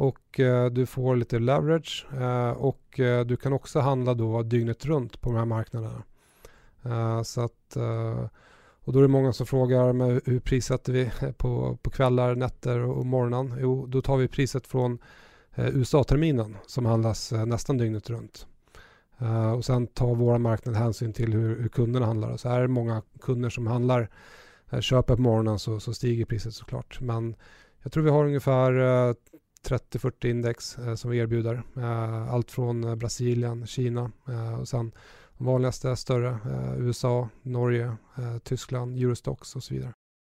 och du får lite leverage och du kan också handla då dygnet runt på de här marknaderna. Så att, och då är det många som frågar men hur prissätter vi <laughs> på, på kvällar, nätter och morgonen? Jo, då tar vi priset från USA-terminen som handlas nästan dygnet runt. Uh, och sen tar våra marknad hänsyn till hur, hur handlar. Så är det många kunder som handlar, uh, köper på morgonen så, så, stiger priset såklart. Men jag tror vi har ungefär uh, 30-40 index som vi erbjuder. allt från Brasilien, Kina och sen de vanligaste större USA, Norge, Tyskland, Eurostox vidare.